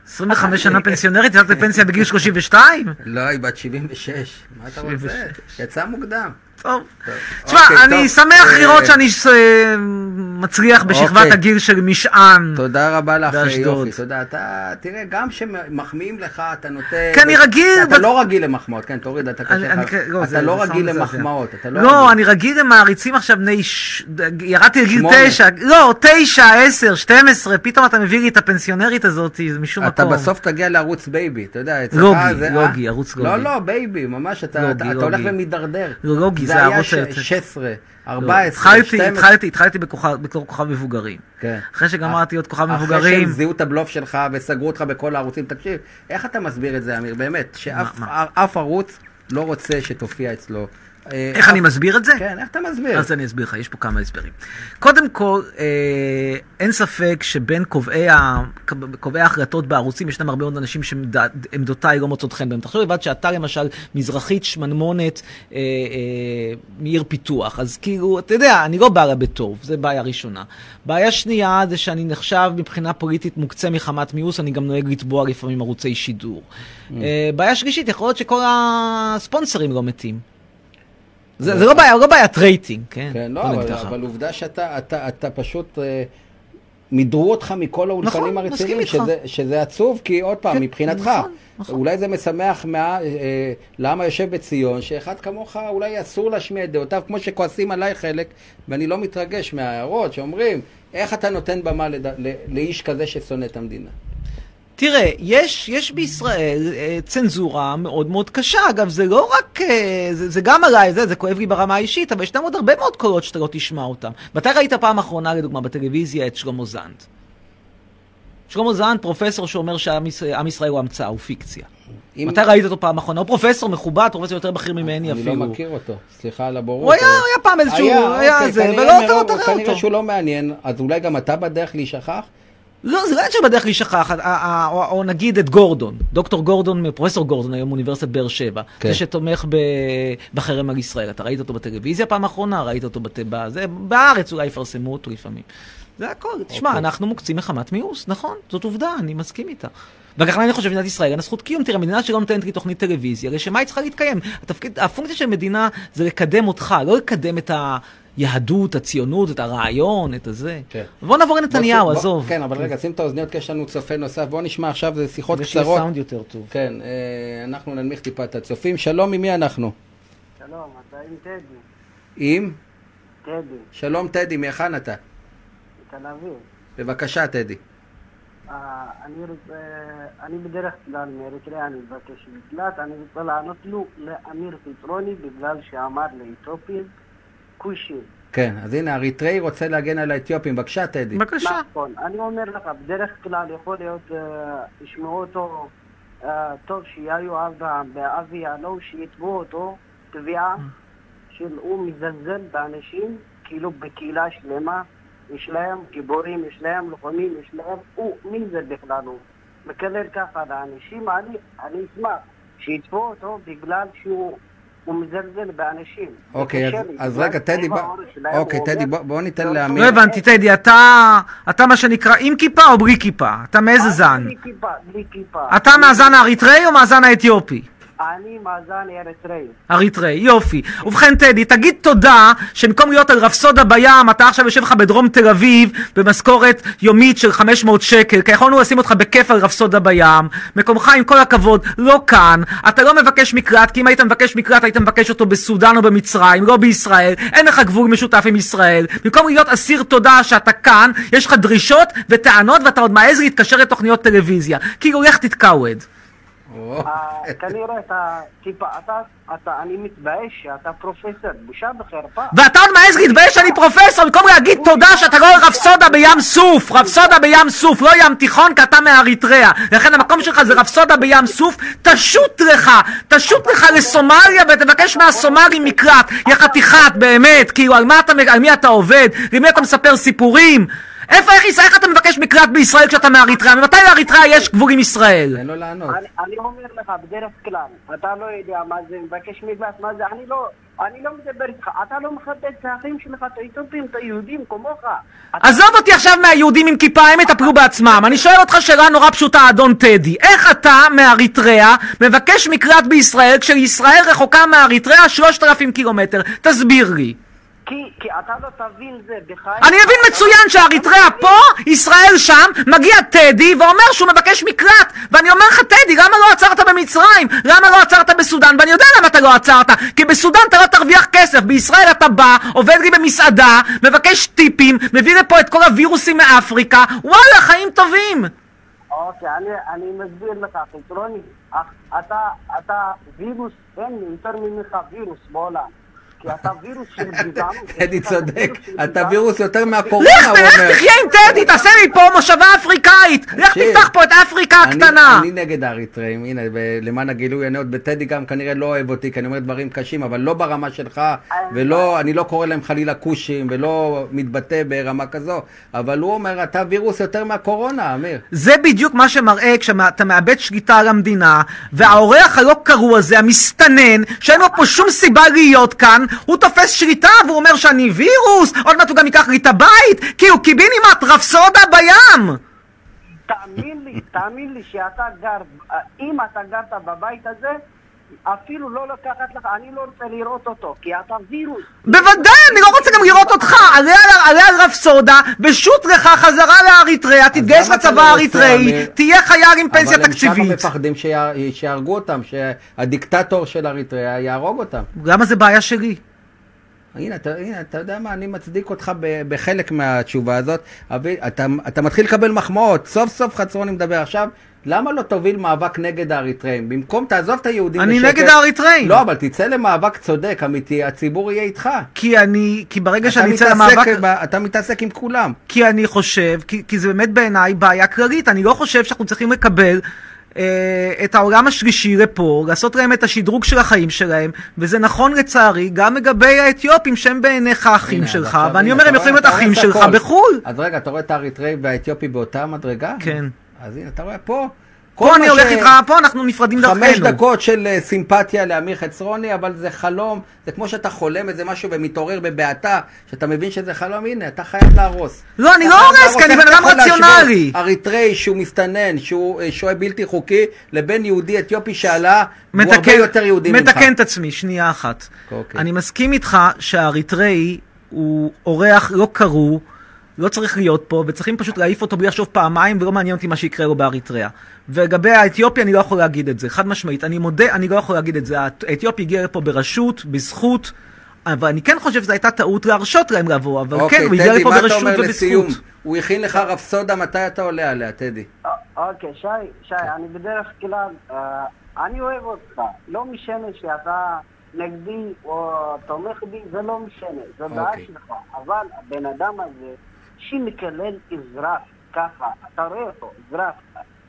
25 שנה פנסיונרית, יצאת לפנסיה בגיל 32? לא, היא בת 76. מה אתה רוצה? 76. יצא מוקדם. טוב. טוב. תשמע, אוקיי, אני. שמח אה, לראות שאני מצליח בשכבת אוקיי. הגיל של משען. תודה רבה לך. יופי. תודה. אתה, תראה, גם כשמחמיאים לך, אתה נותן... כי אני רגיל אתה לא רגיל למחמאות, כן, תוריד, אתה קשה לך. לא, אתה זה- לא זה רגיל. למחמאות, אתה לא לא. אני רגיל למעריצים עכשיו בני... ירדתי לגיל. תשע, לא, תשע, עשר, שתים עשרה, פתאום אתה מביא לי את הפנסיונרית הזאת, זה משום אתה מקום. בסוף תגיע לערוץ בייבי, אתה יודע, אצלך לוגי, זה... לוגי, אה? ערוץ לא, לוגי. לא, בייבי, ממש, אתה, לוגי, אתה, אתה הולך לוגי. ומידרדר. לא, לוגי, זה ש- היותר- 16, לא, 14, התחלתי, 12. התחלתי, התחלתי בתור כוכב מבוגרים. כן. אחרי שגמרתי להיות כוכב אחרי מבוגרים, שהם זיהו את הבלוף שלך וסגרו אותך בכל הערוצים, תקשיב, איך אתה מסביר את זה, אמיר? באמת, שאף ערוץ לא רוצה שתופיע אצלו אה, איך אני מסביר את זה? כן, איך אתה מסביר? אז אני אסביר לך, יש פה כמה הסברים. קודם כל, אה, אין ספק שבין קובעי ההחלטות בערוצים, ישנם הרבה מאוד אנשים שעמדותיי לא מוצאות חן בהם. תחשוב לבד שאתה למשל מזרחית שמנמונת אה, אה, מעיר פיתוח, אז כאילו, אתה יודע, אני לא בא לה בטוב, זה בעיה ראשונה. בעיה שנייה זה שאני נחשב מבחינה פוליטית מוקצה מחמת מיאוס, אני גם נוהג לתבוע לפעמים ערוצי שידור. אה, בעיה שלישית, יכול להיות שכל הספונסרים לא מתים. זה, זה לא בעיה, לא בעיית רייטינג, כן? כן, לא, אבל. אבל עובדה שאתה אתה, אתה פשוט... אה, מידרו אותך מכל האולפנים נכון, הרציניים. שזה, שזה עצוב, כי עוד פעם, כן, מבחינתך, נכון, נכון. אולי זה משמח מה, אה, לעם היושב בציון, שאחד כמוך אולי אסור להשמיע את דעותיו, כמו שכועסים עליי חלק, ואני לא מתרגש מההערות שאומרים, איך אתה נותן במה לד... ל... לאיש כזה ששונא את המדינה? תראה, יש, יש בישראל אה, צנזורה מאוד מאוד קשה. אגב, זה לא רק, אה, זה, זה גם עליי, זה, זה כואב לי ברמה האישית, אבל ישנם עוד הרבה מאוד קולות שאתה לא תשמע אותם. מתי ראית פעם אחרונה, לדוגמה, בטלוויזיה, את שלמה זנד? שלמה זנד, פרופסור שאומר שעם ישראל ישראל הוא המצאה, הוא פיקציה. אם- מתי ראית אותו פעם אחרונה? הוא פרופסור מכובד, פרופסור יותר בכיר ממני אני אפילו. לא מכיר אותו, סליחה על הבורות. הוא היה, הוא היה פעם איזשהו, היה אוקיי, זה, כנראה ולא אתה לא תראה כנראה אותו. שהוא לא מעניין, אז אולי גם אתה בדרך להישכח? לא, זה לא עניין שבדרך להישכח, ה- ה- או, או נגיד את גורדון, דוקטור גורדון, פרופסור גורדון היום מאוניברסיטת באר שבע, כן. זה שתומך ב, בחרם על ישראל. אתה ראית אותו בטלוויזיה פעם אחרונה? ראית אותו בת, בזה, בארץ אולי יפרסמו אותו לפעמים. זה הכל. תשמע, אוקיי. אנחנו מוקצים מחמת מיאוס, נכון, זאת עובדה, אני מסכים איתה. וככה אני חושב שמדינת ישראל אין לה זכות קיום. תראה, מדינה שלא נותנת לי תוכנית טלוויזיה, לשם מה היא צריכה להתקיים? התפקיד, הפונקציה של מדינה זה לקדם אותך, לא לקדם את היהדות, הציונות, את הרעיון, את הזה. כן. בוא נעבור לנתניהו, עזוב. כן, אבל רגע, שים את האוזניות כי יש לנו צופה נוסף. בוא נשמע עכשיו, זה שיחות ושיהיה קצרות. סאונד יותר טוב. כן, אה, אנחנו ננמיך טיפה את הצופים. שלום, ממי אנחנו? שלום, אתה עם טדי. עם? טדי, שלום טדי, מהיכן אתה? תל אביב. בבקשה, טדי. אה, אני רוצה, אני בדרך כלל מאריתריאה, אני מבקש מקלט, אני רוצה לענות לו לאמיר פטרוני בגלל שאמר לאתיופים כושי. כן, אז הנה, אריתראי רוצה להגן על האתיופים. בבקשה, טדי. בבקשה. נכון, אני אומר לך, בדרך כלל יכול להיות, אה, ישמעו אותו אה, טוב שיהיו אברהם ואבי יעלו, שיתבעו אותו תביעה של הוא מזלזל באנשים, כאילו בקהילה שלמה, יש להם גיבורים, יש להם לוחמים, יש להם, הוא, מי זה בכלל הוא? מקלל ככה לאנשים, אני, אני אשמח שיתבעו אותו בגלל שהוא הוא מזלזל באנשים. אוקיי, אז- אז רגע, טדי, שלהם, אוקיי, טדי, בוא- בוא ניתן לא, לאמיר. לא הבנתי, טדי, אתה, אתה מה שנקרא עם כיפה או בלי כיפה? אתה מאיזה זן? בלי כיפה, בלי כיפה. אתה מהזן האריתראי או מהזן האתיופי? אני מאזן אריתראי. אריתראי, יופי. ובכן, טדי, תגיד תודה שבמקום להיות על רפסודה בים, אתה עכשיו יושב לך בדרום תל אביב במשכורת יומית של 500 שקל, כי יכולנו לשים אותך בכיף על רפסודה בים. מקומך, עם כל הכבוד, לא כאן. אתה לא מבקש מקלט, כי אם היית מבקש מקלט, היית מבקש אותו בסודאן או במצרים, לא בישראל. אין לך גבול משותף עם ישראל. במקום להיות אסיר תודה שאתה כאן, יש לך דרישות וטענות, ואתה עוד מעז להתקשר לתוכניות טלוויזיה. כאילו, לך תתקעווד. אה, כנראה אתה, טיפה, אתה, אתה, אני מתבייש שאתה פרופסור, בושה וחרפה. ואתה עוד מעז להתבייש שאני פרופסור? במקום להגיד תודה שאתה לא רפסודה בים סוף רפסודה בים סוף לא ים תיכון כי אתה מאריתריאה. לכן המקום שלך זה רפסודה בים סוף. תשוט לך תשוט לך לסומליה ותבקש מהסומלים מקלט. יא חתיכת באמת כאילו על מי אתה עובד? למי אתה מספר סיפורים איפה, איך, ישראל- איך אתה מבקש מקלט בישראל כשאתה מאריתריאה? ממתי לאריתריאה יש גבול עם ישראל? תן לו לענות. אני, אני אומר לך, בדרך כלל, אתה לא יודע מה זה, מבקש מקלט, מה זה, אני לא, אני לא מדבר איתך, אתה לא מכבד את האחים שלך, את האתיופים, את היהודים, כמוך. עזוב אותי עכשיו מהיהודים עם כיפה, הם יטפלו בעצמם. אני שואל אותך שאלה נורא פשוטה, אדון טדי. איך אתה, מאריתריאה, מבקש מקלט בישראל, כשישראל רחוקה מאריתריאה 3,000 קילומטר? תסביר לי. כי, כי אתה לא תבין זה בחיים. אני מבין מצוין שאריתריאה פה, ישראל שם, מגיע טדי ואומר שהוא מבקש מקלט. ואני אומר לך, טדי, למה לא עצרת במצרים? למה לא עצרת בסודאן? ואני יודע למה אתה לא עצרת. כי בסודאן אתה לא תרוויח כסף. בישראל אתה בא, עובד לי במסעדה, מבקש טיפים, מביא לפה את כל הווירוסים מאפריקה. וואלה, חיים טובים. אוקיי, אני, אני מסביר לך, פטרוני, אך אתה, אתה וירוס, אין יותר ממך וירוס בעולם. כי אתה וירוס של גזענות. טדי צודק, אתה. וירוס יותר מהקורונה, לך, הוא לך אומר. תחיה עם טדי, תעשה מפה מושבה אפריקאית! לך תפתח פה את אפריקה אני- הקטנה! אני נגד האריתראים, הנה, למען הגילוי הנאות, בטדי גם כנראה לא אוהב אותי, כי אני אומר דברים קשים, אבל לא ברמה שלך, ולא, אני לא קורא להם חלילה כושים, ולא מתבטא ברמה כזו, אבל הוא אומר, אתה וירוס יותר מהקורונה, אמיר. זה בדיוק מה שמראה כשאתה מאבד שליטה על המדינה, והאורח הלא קרוא הזה, המסתנן, שאין לו פה שום סיבה להיות כאן, הוא תופס שליטה והוא אומר שאני וירוס, עוד מעט הוא גם ייקח לי את הבית, כי הוא קיבינימט רפסודה בים! תאמין לי, תאמין לי שאתה גר, אם אתה גרת בבית הזה, אפילו לא לקחת לך, אני לא רוצה לראות אותו, כי אתה וירוס. בוודאי, אני לא רוצה גם לראות אותך, עלה על- על רפסודה, ושות לך חזרה לאריתריאה, תתגייס לצבא לא האריתראי? תהיה חייל עם פנסיה אבל הם תקציבית. שם מפחדים שיה- שיהרגו אותם, שהדיקטטור של אריתריאה יהרוג אותם. למה זה בעיה שלי? הנה אתה, הנה, אתה יודע מה, אני מצדיק אותך ב- בחלק מהתשובה הזאת, אבל אתה, אתה מתחיל לקבל מחמאות, סוף סוף חצרוני מדבר עכשיו, למה לא תוביל מאבק נגד האריתראים? במקום, תעזוב את היהודים אני בשקט. נגד האריתראים. לא, אבל תצא למאבק צודק, אמיתי, הציבור יהיה איתך. כי אני, כי ברגע שאני אצא למאבק... ב- אתה מתעסק עם כולם. כי אני חושב, כי, כי זה באמת בעיניי בעיה כללית, אני לא חושב שאנחנו צריכים לקבל אה, את העולם השלישי לפה, לעשות להם את השדרוג של החיים שלהם, וזה נכון לצערי גם לגבי האתיופים שהם בעיניך אחים הנה, שלך, ואני אומר הם יכולים להיות אחים שלך. בחו"ל. אז רגע, אתה רואה את האריתראי והאתיופי באותה מדרגה? כן. אז הנה, אתה רואה פה. פה אני הולך ש- איתך, פה אנחנו נפרדים חמש דרכנו. דקות של אה, סימפתיה לאמיר חצרוני, אבל זה חלום, זה כמו שאתה חולם איזה משהו ומתעורר בבעתה, שאתה מבין שזה חלום, הנה, אתה חייב להרוס. לא, אני לא הורס. כי אני בן אדם רציונלי. אריתראי שהוא מסתנן, שהוא אה, שוהה בלתי חוקי, לבין יהודי אתיופי שעלה, והוא הרבה מתקן, יותר יהודי ממך. מתקן את עצמי, שנייה אחת. אוקיי. אני מסכים איתך שהאריתראי הוא אורח לא קרוא, לא צריך להיות פה, וצריכים פשוט להעיף אותו בלי לחשוב פעמיים, ולא מעניין אותי מה שיקרה לו באריתריאה. ולגבי האתיופי, אני לא יכול להגיד את זה, חד משמעית. אני מודה, אני לא יכול להגיד את זה. האתיופי הגיע לפה ברשות, בזכות, אבל אני כן חושב שזו הייתה טעות להרשות להם לבוא, אבל אוקיי, כן, הוא הגיע טדי, לפה מה אתה ברשות אומר לסיום? ובזכות. הוא הכין לך רפסודה, מתי אתה עולה עליה, טדי? אוקיי, שי, שי, אני בדרך כלל, אה, אני אוהב אותך. לא משנה שאתה נגדי או תומך בי, זה לא משנה, זו דעה אוקיי. שלך. אבל הבן אדם הזה, שמקלל אזרח ככה, אתה רואה אותו, אזרח,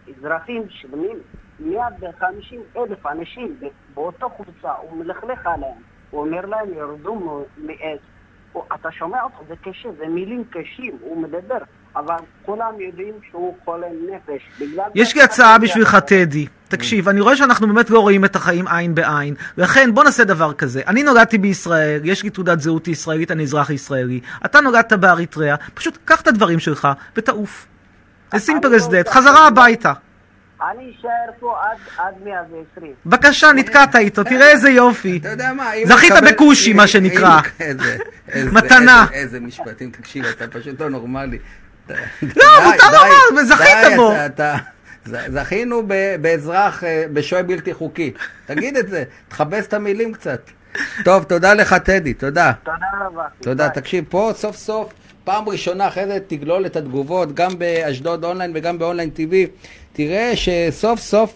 אזרחים שלמים, 150 אלף אנשים באותו קבוצה, הוא מלכלך עליהם, הוא אומר להם, ירדו מעץ. אתה שומע אותו, זה קשה, זה מילים קשים, הוא מדבר, אבל כולם יודעים שהוא חולה נפש. יש לי הצעה בשבילך, טדי. תקשיב, אני רואה שאנחנו באמת לא רואים את החיים עין בעין, לכן בוא נעשה דבר כזה. אני נולדתי בישראל, יש לי תעודת זהות ישראלית, אני אזרח ישראלי. אתה נולדת באריתריאה, פשוט קח את הדברים שלך ותעוף. זה סימפל as that, חזרה הביתה. אני אשאר פה עד, עד 120. בבקשה, נתקעת איתו, תראה איזה יופי. אתה יודע מה, אם זכית בכושי, מה שנקרא. מתנה. איזה- איזה משפטים, תקשיב, אתה פשוט לא נורמלי. לא, מותר לומר, וזכית בו. זכינו באזרח, אה, בשוהה בלתי חוקי. תגיד את זה, תכבס את המילים קצת. טוב, תודה לך, טדי, תודה. תודה רבה. תודה. תקשיב, פה סוף סוף, פעם ראשונה, אחרי זה תגלול את התגובות, גם באשדוד אונליין וגם באונליין TV, תראה שסוף סוף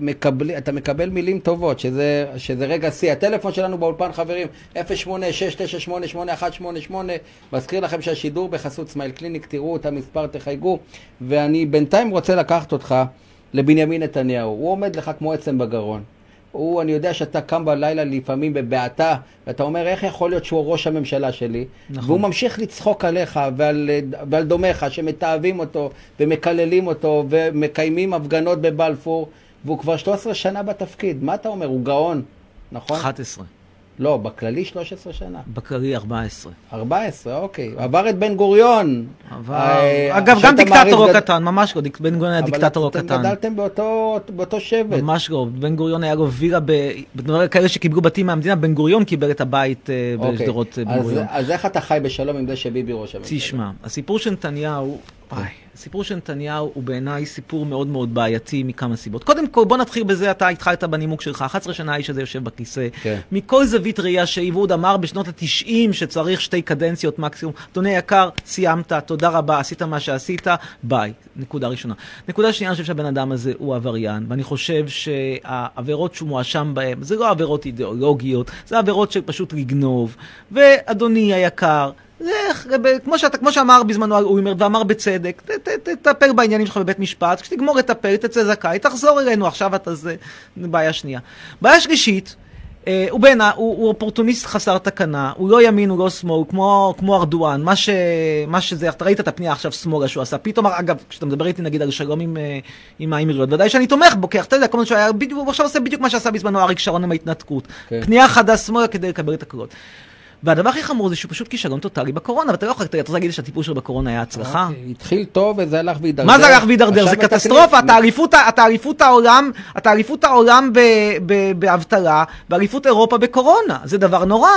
מקבל, אתה מקבל מילים טובות, שזה, שזה רגע שיא. הטלפון שלנו באולפן, חברים, 0869888188, מזכיר לכם שהשידור בחסות Smile Clinic, תראו את המספר, תחייגו, ואני בינתיים רוצה לקחת אותך לבנימין נתניהו. הוא עומד לך כמו עצם בגרון. הוא, אני יודע שאתה קם בלילה לפעמים בבעתה, ואתה אומר, איך יכול להיות שהוא ראש הממשלה שלי? נכון. והוא ממשיך לצחוק עליך ועל, ועל דומיך, שמתעבים אותו, ומקללים אותו, ומקיימים הפגנות בבלפור, והוא כבר 13 שנה בתפקיד. מה אתה אומר? הוא גאון, נכון? 11, לא, בכללי 13 שנה. בכללי 14. 14, אוקיי. עבר את בן גוריון. אבל... אה, אגב, גם דיקטטור גד- קטן, ממש לא, בן גוריון היה דיקטטור לא אבל אתם קטן. גדלתם באותו, באותו שבט. ממש לא, בן גוריון היה לו וילה, ב- כאלה שקיבלו בתים מהמדינה, בן גוריון קיבל את הבית אה, אוקיי. בשדרות אה, בן אז, גוריון. אז איך אתה חי בשלום עם זה שביבי ראש הממשלה? תשמע, הסיפור של נתניהו, וואי, הסיפור של נתניהו הוא בעיניי סיפור מאוד מאוד בעייתי מכמה סיבות. קודם כל, בוא נתחיל בזה, אתה התחלת בנימוק שלך, 11 שנה האיש הזה יושב בכיסא. כן. מכל זווית ראייה עוד אמר בשנות ה-90 שצריך שתי קדנציות מקסימום. אדוני היקר, סיימת, תודה רבה, עשית מה שעשית, ביי. נקודה ראשונה. נקודה שנייה, אני חושב שהבן אדם הזה הוא עבריין, ואני חושב שהעבירות שהוא מואשם בהן, זה לא עבירות אידיאולוגיות, זה עבירות של פשוט לגנוב. ואדוני היקר, לך, כמו, שאתה, כמו שאמר בזמנו אולמרט, ואמר בצדק, ת- ת- תטפל בעניינים שלך בבית משפט, כשתגמור לטפל, תצא זכאי, תחזור אלינו, עכשיו אתה זה, בעיה שנייה. בעיה שלישית, אה, הוא בעיניי, הוא, הוא אופורטוניסט חסר תקנה, הוא לא ימין, הוא לא שמאל, הוא כמו, כמו ארדואן, מה, ש, מה שזה, אתה ראית את הפנייה עכשיו שמאלה שהוא עשה, פתאום, אגב, כשאתה מדבר איתי נגיד על שלום עם, אה, עם האמירויות, ודאי שאני תומך בו, כי אתה יודע, כל הזמן שהוא היה, בדיוק, הוא עכשיו עושה בדיוק מה שעשה בזמנו אריק שרון עם ההתנתקות, כן. פנייה חדה שמאלה כדי לקבל את הקולות. והדבר הכי חמור זה שהוא פשוט כישלון טוטאלי בקורונה, ואתה לא יכול, אתה רוצה להגיד שהטיפול שלו בקורונה היה הצלחה? אוקיי, התחיל טוב וזה הלך והידרדר. מה זה הלך והידרדר? זה קטסטרופה. אתה אליפות העולם, באבטלה, ואליפות אירופה בקורונה, זה דבר נורא.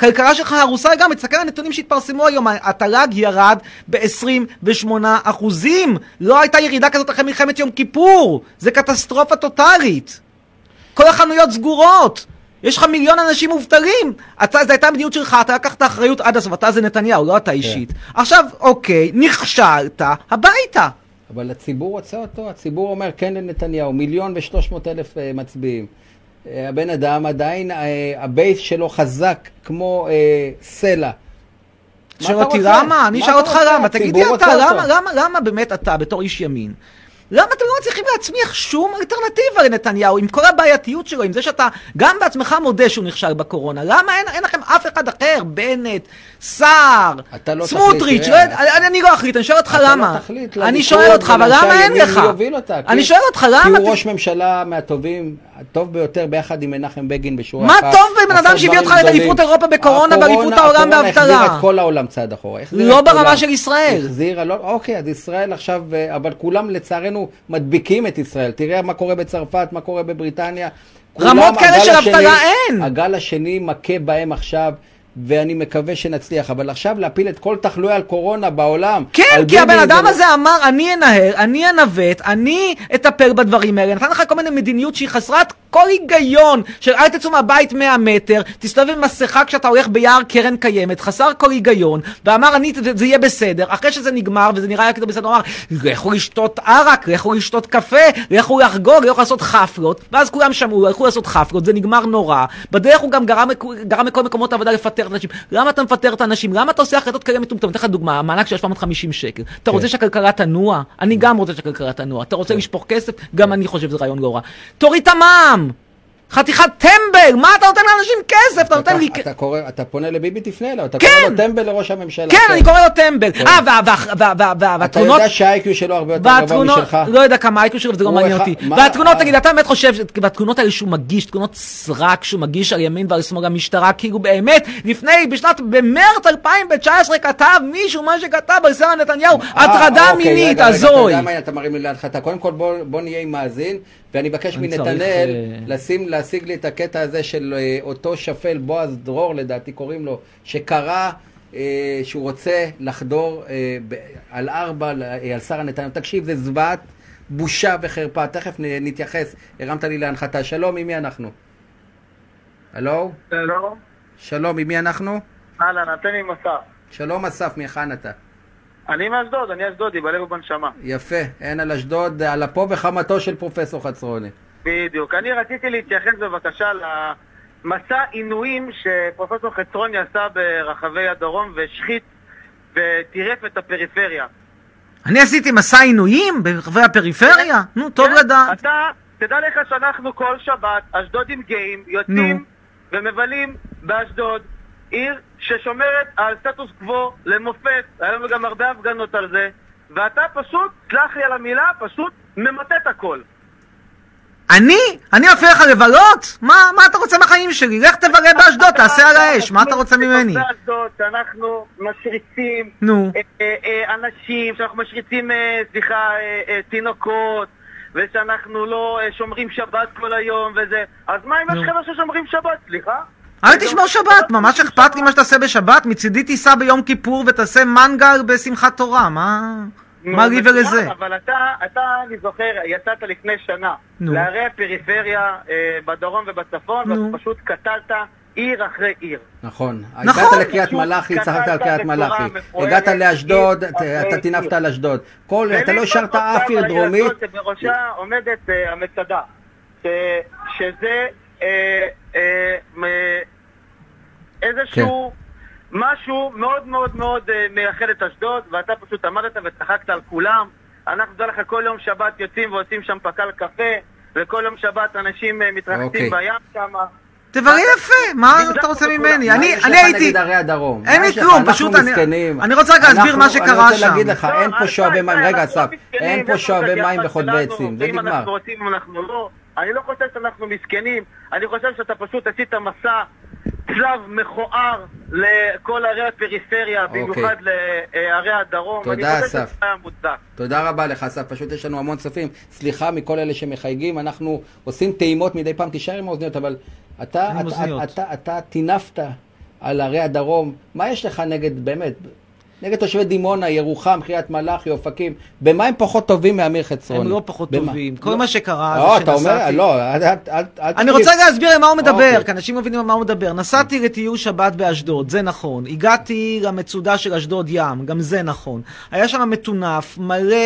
כלכלה שלך הרוסה לגמרי, תסתכל על הנתונים שהתפרסמו היום, התל"ג ירד ב-28 אחוזים. לא הייתה ירידה כזאת אחרי מלחמת יום כיפור. זה קטסטרופה טוטאלית. כל החנויות סגורות. יש לך מיליון אנשים מובטלים. אתה, זו הייתה המדיניות שלך, אתה לקחת אחריות עד הסוף, אתה זה נתניהו, לא אתה אישית. עכשיו, אוקיי, נכשלת, הביתה. אבל הציבור רוצה אותו, הציבור אומר כן לנתניהו, מיליון ושלוש מאות אלף אה, מצביעים. אה, הבן אדם עדיין, אה, ה base שלו חזק כמו אה, סלע. שואל אותי? למה? אני אשאל אותך? למה, תגיד לי אתה, למה. למה, למה באמת אתה, בתור איש ימין, למה אתם לא מצליחים להצמיח שום אלטרנטיבה לנתניהו, עם כל הבעייתיות שלו, עם זה שאתה גם בעצמך מודה שהוא נכשל בקורונה, למה אין, אין לכם אף אחד אחר, בנט, סער, לא סמוטריץ', תחליט, לא, תראה. אני, אני לא אחליט, אני שואל אותך אתה למה. לא תחליט אני שואל אותך, אבל למה אין לך? אותה, אני כי- שואל אותך, למה? כי הוא ראש ממשלה מהטובים, הטוב ביותר ביחד עם מנחם בגין בשורה מה אחת. טוב בבן אדם שהביא אותך לאליפות. אירופה בקורונה הקורונה- ואליפות העולם הקורונה באבטלה? החזירה את כל העולם צעד אחורה. לא ברמה. של ישראל. החזירה, לא, אוקיי, אז ישראל עכשיו, אה, אבל כולם לצערנו מדביקים את ישראל. תראה מה קורה בצרפת, מה קורה בבריטניה. רמות כאלה של אבטלה אין. הגל השני מכה בהם עכשיו. ואני מקווה שנצליח, אבל עכשיו להפיל את כל תחלואי על קורונה בעולם. כן, כי הבן אדם לא- הזה אמר, אני אנהל, אני אנווט, אני אטפל בדברים האלה. נתן לך כל מיני מדיניות שהיא חסרת כל היגיון, של אל תצאו מהבית 100 מטר, תסתובב עם מסכה כשאתה הולך ביער קרן קיימת, חסר כל היגיון, ואמר, אני, זה, יהיה בסדר. אחרי שזה נגמר, וזה נראה כאילו בסדר, הוא אמר, לכו לשתות ערק, לכו לשתות קפה, לכו לחגוג, לכו לעשות חפלות, ואז כולם שמעו, הלכו לעשות חפלות, זה נגמר נורא. בדרך הוא גם גרם, גרם לכל מקומות העבודה לפטר את האנשים. למה אתה מפטר את האנשים? למה אתה עושה החלטות כאלה מטומטמות? אתן לך דוגמה, המענק של 750 שקל. אתה רוצה שהכלכלה תנוע? אני גם רוצה שהכלכלה תנוע. אתה רוצה לשפוך כסף? גם אני חושב שזה רעיון לא רע. תוריד את המע"מ! חתיכת טמבל! מה אתה נותן לאנשים כסף? אתה נותן לי... אתה קורא, אתה פונה לביבי, תפנה אליו, אתה כן. קורא לו טמבל לראש הממשלה. כן, אני קורא לו טמבל. אה, וה- וה- וה- וה- וה- אתה. יודע שהאיי-קיו שלו הרבה יותר גבוה משלך? לא יודע כמה אייקו שלו וזה לא מעניין אותי. והתלונות, אה. תגיד, אתה באמת חושב, והתלונות האלה שהוא מגיש, תלונות סרק שהוא מגיש על ימין ועל שמאל המשטרה, כאילו באמת, לפני, בשנת, במרץ 2019 כתב מישהו מה שכתב על שרה נתניהו, אה, הטרדה אוקיי, מינית, אתה הזוי. יודע מה, אתה מרים לי להנחתה. קודם כל בוא נהיה עם מאזין, ואני אני מנתנאל אה, לשים, להשיג לי את הקטע הזה של אה, אותו שפל, בועז דרור לדעתי קוראים לו, שקרא אה, שהוא רוצה לחדור אה, ב, על ארבע, אה, על שרה נתניהו. תקשיב, זה זוועת בושה וחרפה. תכף נ- נתייחס. הרמת לי להנחתה. שלום, עם מי אנחנו? הלו? שלום. שלום, עם מי אנחנו? אהלן, אתן עם מסע. שלום אסף, מהיכן אתה? אני מאשדוד, אני אשדודי, בלב ובנשמה. יפה, אין על אשדוד, על אפו וחמתו של פרופסור חצרוני. בדיוק. אני רציתי להתייחס בבקשה למסע עינויים שפרופסור חצרוני עשה ברחבי הדרום והשחית וטירף את הפריפריה. אני עשיתי מסע עינויים ברחבי הפריפריה? נו, טוב כן? לדעת. אתה, תדע לך שאנחנו כל שבת, אשדודים גאים, יוצאים. ומבלים באשדוד, עיר ששומרת על סטטוס קוו למופת, היה לנו גם הרבה הפגנות על זה, ואתה פשוט, סלח לי על המילה, פשוט ממוטט הכל. אני? אני מפריע לך לבלות? מה, מה אתה רוצה מהחיים שלי? לך תבלה באשדוד, תעשה על האש, מה אתה רוצה ממני? באשדוד, שאנחנו משריצים נו. אה, אה, אה, אנשים, שאנחנו משריצים, סליחה, תינוקות, ושאנחנו לא שומרים שבת כל היום וזה, אז מה אם. יש חבר'ה ששומרים שבת, סליחה? אל תשמור שבת, ממש אכפת לי מה שתעשה בשבת, מצידי תיסע ביום כיפור ותעשה מנגל בשמחת תורה, מה? מה לי ולזה? אבל אתה, אתה, אני זוכר, יצאת לפני שנה נו. לערי הפריפריה אה, בדרום ובצפון, נו. ואתה פשוט קטלת עיר אחרי עיר. נכון. נכון. הגעת לקריית מלאכי, צחקת על קריית מלאכי. הגעת לאשדוד, אתה- טינפת. על אשדוד. כל- אתה לא השארת אף עיר דרומית. הזאת שבראשה עומדת אה, המצדה. שזה איזשהו משהו מאוד מאוד מאוד אה, מייחד את אשדוד, ואתה פשוט עמדת וצחקת על כולם. אנחנו, תדע לך, כל יום שבת יוצאים ועושים שם פקל קפה, וכל יום שבת אנשים אה, אוקיי. מתרחצים בים שם. תבררי יפה, מה אתה רוצה. ממני? מה אני יש אני לך הייתי... נגד ערי הדרום? אין לי? כלום, פשוט אני-. אני רוצה רק להסביר מה שקרה אני רוצה שם. להגיד לך, לא, אין פה שואבי מים. רגע, לא אסף, מסכנים, אין פה שואבי מים וחוטבי עצים. זה נגמר. אני לא חושב שאנחנו מסכנים, אני חושב שאתה פשוט עשית מסע צלב מכוער לכל ערי הפריפריה, במיוחד לערי הדרום. תודה, אסף. תודה רבה לך, אסף. פשוט יש לנו המון צופים. סליחה מכל אלה שמחייגים. אנחנו עושים טעימות מדי פעם. תישאר עם האוזניות, אבל אתה, אתה, אוזניות. אתה, אתה טינפת על ערי הדרום. מה יש לך נגד, באמת, נגד תושבי דימונה, ירוחם, קריית מלאכי, אופקים? במה הם פחות טובים מאמיר חצרוני? הם לא פחות במה? טובים. כל לא. מה שקרה לא, זה אתה אומר, שנסעתי... לא, אל, אל, אל, אל אני. רוצה להסביר על מה הוא מדבר, אוקיי. כי אנשים מבינים על מה הוא מדבר. נסעתי לטיול שבת באשדוד, זה נכון. הגעתי למצודה של אשדוד ים, גם זה נכון. היה שם מטונף, מלא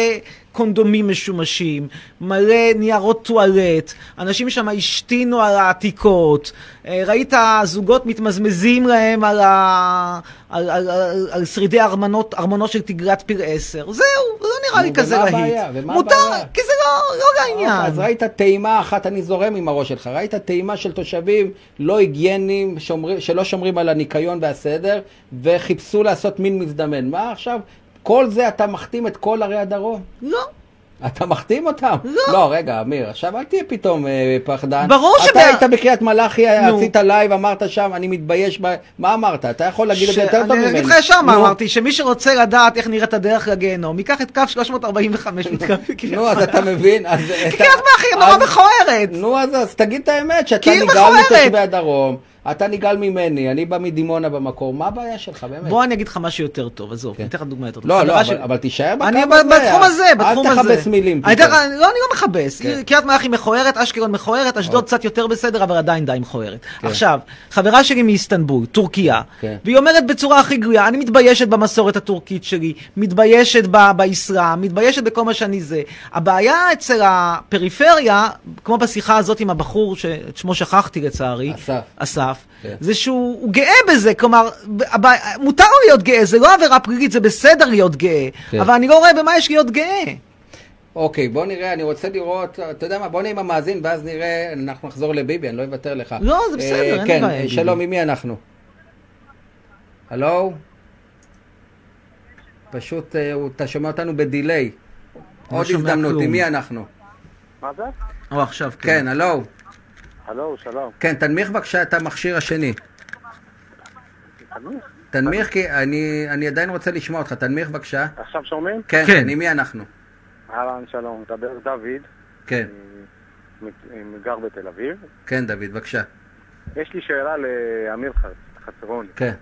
קונדומים משומשים, מלא ניירות טואלט, אנשים שם השתינו על העתיקות, אה, ראית זוגות מתמזמזים להם על, ה... על, על, על, על שרידי ארמונות, ארמונות של תגרת פיר עשר. זהו, לא נראה לי כזה להיט. הבעיה? ומה מותר, הבעיה? כי זה לא, לא לעניין. אוקיי, אז ראית טעימה אחת, אני זורם עם הראש שלך, ראית טעימה של תושבים לא היגייניים, שומרים, שלא שומרים על הניקיון והסדר, וחיפשו לעשות מין מזדמן. מה עכשיו? כל זה אתה מחתים את כל ערי הדרום? לא. אתה מחתים אותם? לא. לא, רגע, אמיר, עכשיו אל תהיה פתאום אה, פחדן. ברור אתה שב- היית בקריית מלאכי. עשית live, אמרת שם, אני מתבייש ב... מה אמרת? אתה יכול להגיד את זה יותר טוב ממני. אני אגיד לך ישר מה. אמרתי, שמי שרוצה לדעת איך נראית הדרך לגיהנום, ייקח את קו 345 מתקרב לקריית נו, אז אתה מבין, אז... קריית מלאכי נורא מכוערת. נו, אז, תגיד את האמת, שאתה מכוערת. מתושבי הדרום, אתה נגעל ממני, אני בא מדימונה במקור, מה הבעיה שלך, באמת? בוא אני אגיד לך משהו יותר טוב, עזוב, כן. אני אתן לך דוגמה יותר טובה. לא, לא, אבל, תישאר בקו אני הזה. בתחום הזה, בתחום הזה. אל תכבס מילים. לא, אני לא מכבס. כן. קריית מלאכי מכוערת, אשקלון מכוערת, אשדוד קצת יותר בסדר, אבל עדיין די מכוערת. כן. עכשיו, חברה שלי מאיסטנבול, טורקיה. והיא אומרת בצורה הכי גלויה, אני מתביישת במסורת הטורקית שלי, מתביישת באסלאם, מתביישת בכל מה שאני זה. הבעיה אצל הפריפריה, כמו בשיחה הזאת עם הבחור, שאת שמו שכחתי לצערי, אסף. אסף, כן. זה שהוא הוא גאה בזה, כלומר, הבע... מותר לו להיות גאה, זה לא עבירה פלילית, זה בסדר להיות גאה, כן. אבל אני לא רואה במה יש להיות גאה. אוקיי, בוא נראה, אני רוצה לראות, אתה יודע מה, בוא נראה עם המאזין, ואז נראה, אנחנו נחזור לביבי, אני לא אוותר לך. לא, זה בסדר, אה, אין לי כן, בעיה עם אה, שלום, ביבי. ממי אנחנו? הלו? פשוט, אה, אתה שומע אותנו בדיליי. לא עוד הזדמנות. עם מי אנחנו? מה זה? או עכשיו, כן. כן, הלו? הלו, שלום. כן, תנמיך בבקשה את המכשיר השני. תנמיך. תנמיך כי אני, אני עדיין רוצה לשמוע אותך, תנמיך בבקשה. עכשיו שומעים? כן, כן. עם מי אנחנו? אהלן, שלום. מדבר דוד, כן, אני מ- גר בתל אביב. כן, דוד, בבקשה. יש לי שאלה לאמיר ח- חצרוני, כן.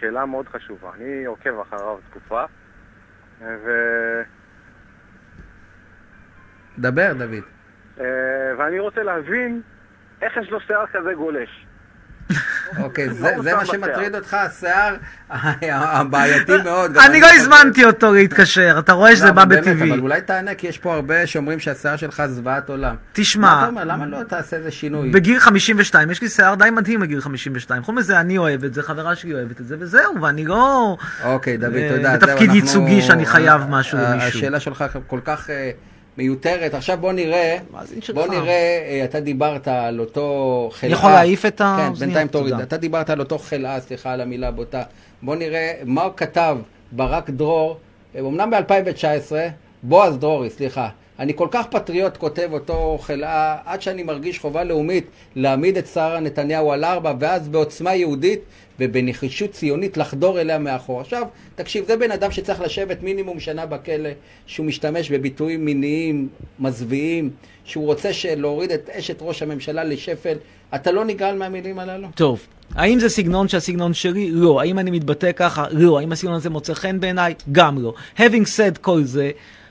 שאלה מאוד חשובה. אני עוקב אחריו תקופה, ו... דבר, דוד. אה, ואני רוצה להבין איך יש לו שיער כזה גולש. אוקיי, זה, מה? שמטריד אותך, השיער הבעייתי מאוד. אני לא הזמנתי אותו להתקשר, אתה רואה שזה לא, בא בטבעי. אבל אולי תענה, כי יש פה הרבה שאומרים שהשיער שלך זוועת עולם. מה תשמע, אתה אומר, למה לא תעשה איזה שינוי? בגיל 52, יש לי שיער די מדהים בגיל 52. חוץ מזה, אני אוהב את זה, חברה שלי אוהבת את זה, וזהו, ואני לא... אוקיי, דוד, אה, תודה. בתפקיד ייצוגי שאני חייב משהו למישהו. השאלה שלך כל כך אה, מיותרת. עכשיו בוא נראה. בוא נראה, אה, אתה דיברת על אותו חלאה. יכול להעיף את כן, האוזנייה? בינתיים תוריד. אתה דיברת על אותו חלאה, סליחה על המילה הבוטה. בוא נראה מה כתב ברק דרור, אה, אמנם ב-2019, בועז דרורי, סליחה. אני כל כך פטריוט, כותב אותו חלאה, עד שאני מרגיש חובה לאומית להעמיד את שרה נתניהו על ארבע, ואז בעוצמה יהודית ובנחישות ציונית לחדור אליה מאחור. עכשיו, תקשיב, זה בן אדם שצריך לשבת מינימום שנה בכלא, שהוא משתמש בביטויים מיניים מזוויעים, שהוא רוצה להוריד את אשת ראש הממשלה לשפל. אתה לא נגעל מהמילים הללו? טוב, האם זה סגנון שהסגנון שלי? לא. האם אני מתבטא ככה? לא. האם הסגנון הזה מוצא חן בעיניי? גם לא. Having said כל זה,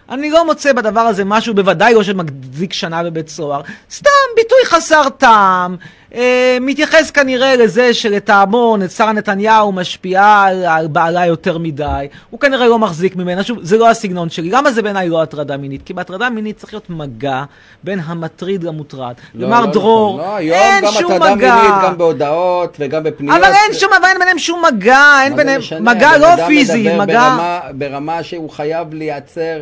אני לא מוצא בדבר הזה משהו, בוודאי לא שמחזיק שנה בבית סוהר. סתם ביטוי חסר טעם. אה, מתייחס כנראה לזה שלטעמו שרה נתניהו משפיעה על, על בעלה יותר מדי. הוא כנראה לא מחזיק ממנה. שוב, זה לא הסגנון שלי. למה זה בעיניי לא הטרדה מינית? כי בהטרדה מינית צריך להיות מגע בין המטריד למוטרד. לא, ומר לא דרור, נכון. לא, היום אין גם שום הטרדה מגע. מינית, גם בהודעות וגם בפניות. אבל אין שום, אבל אין ביניהם שום מגע, אין ביניהם, משנה? מגע לא פיזי, מגע... ברמה, ברמה שהוא חייב להיעצר,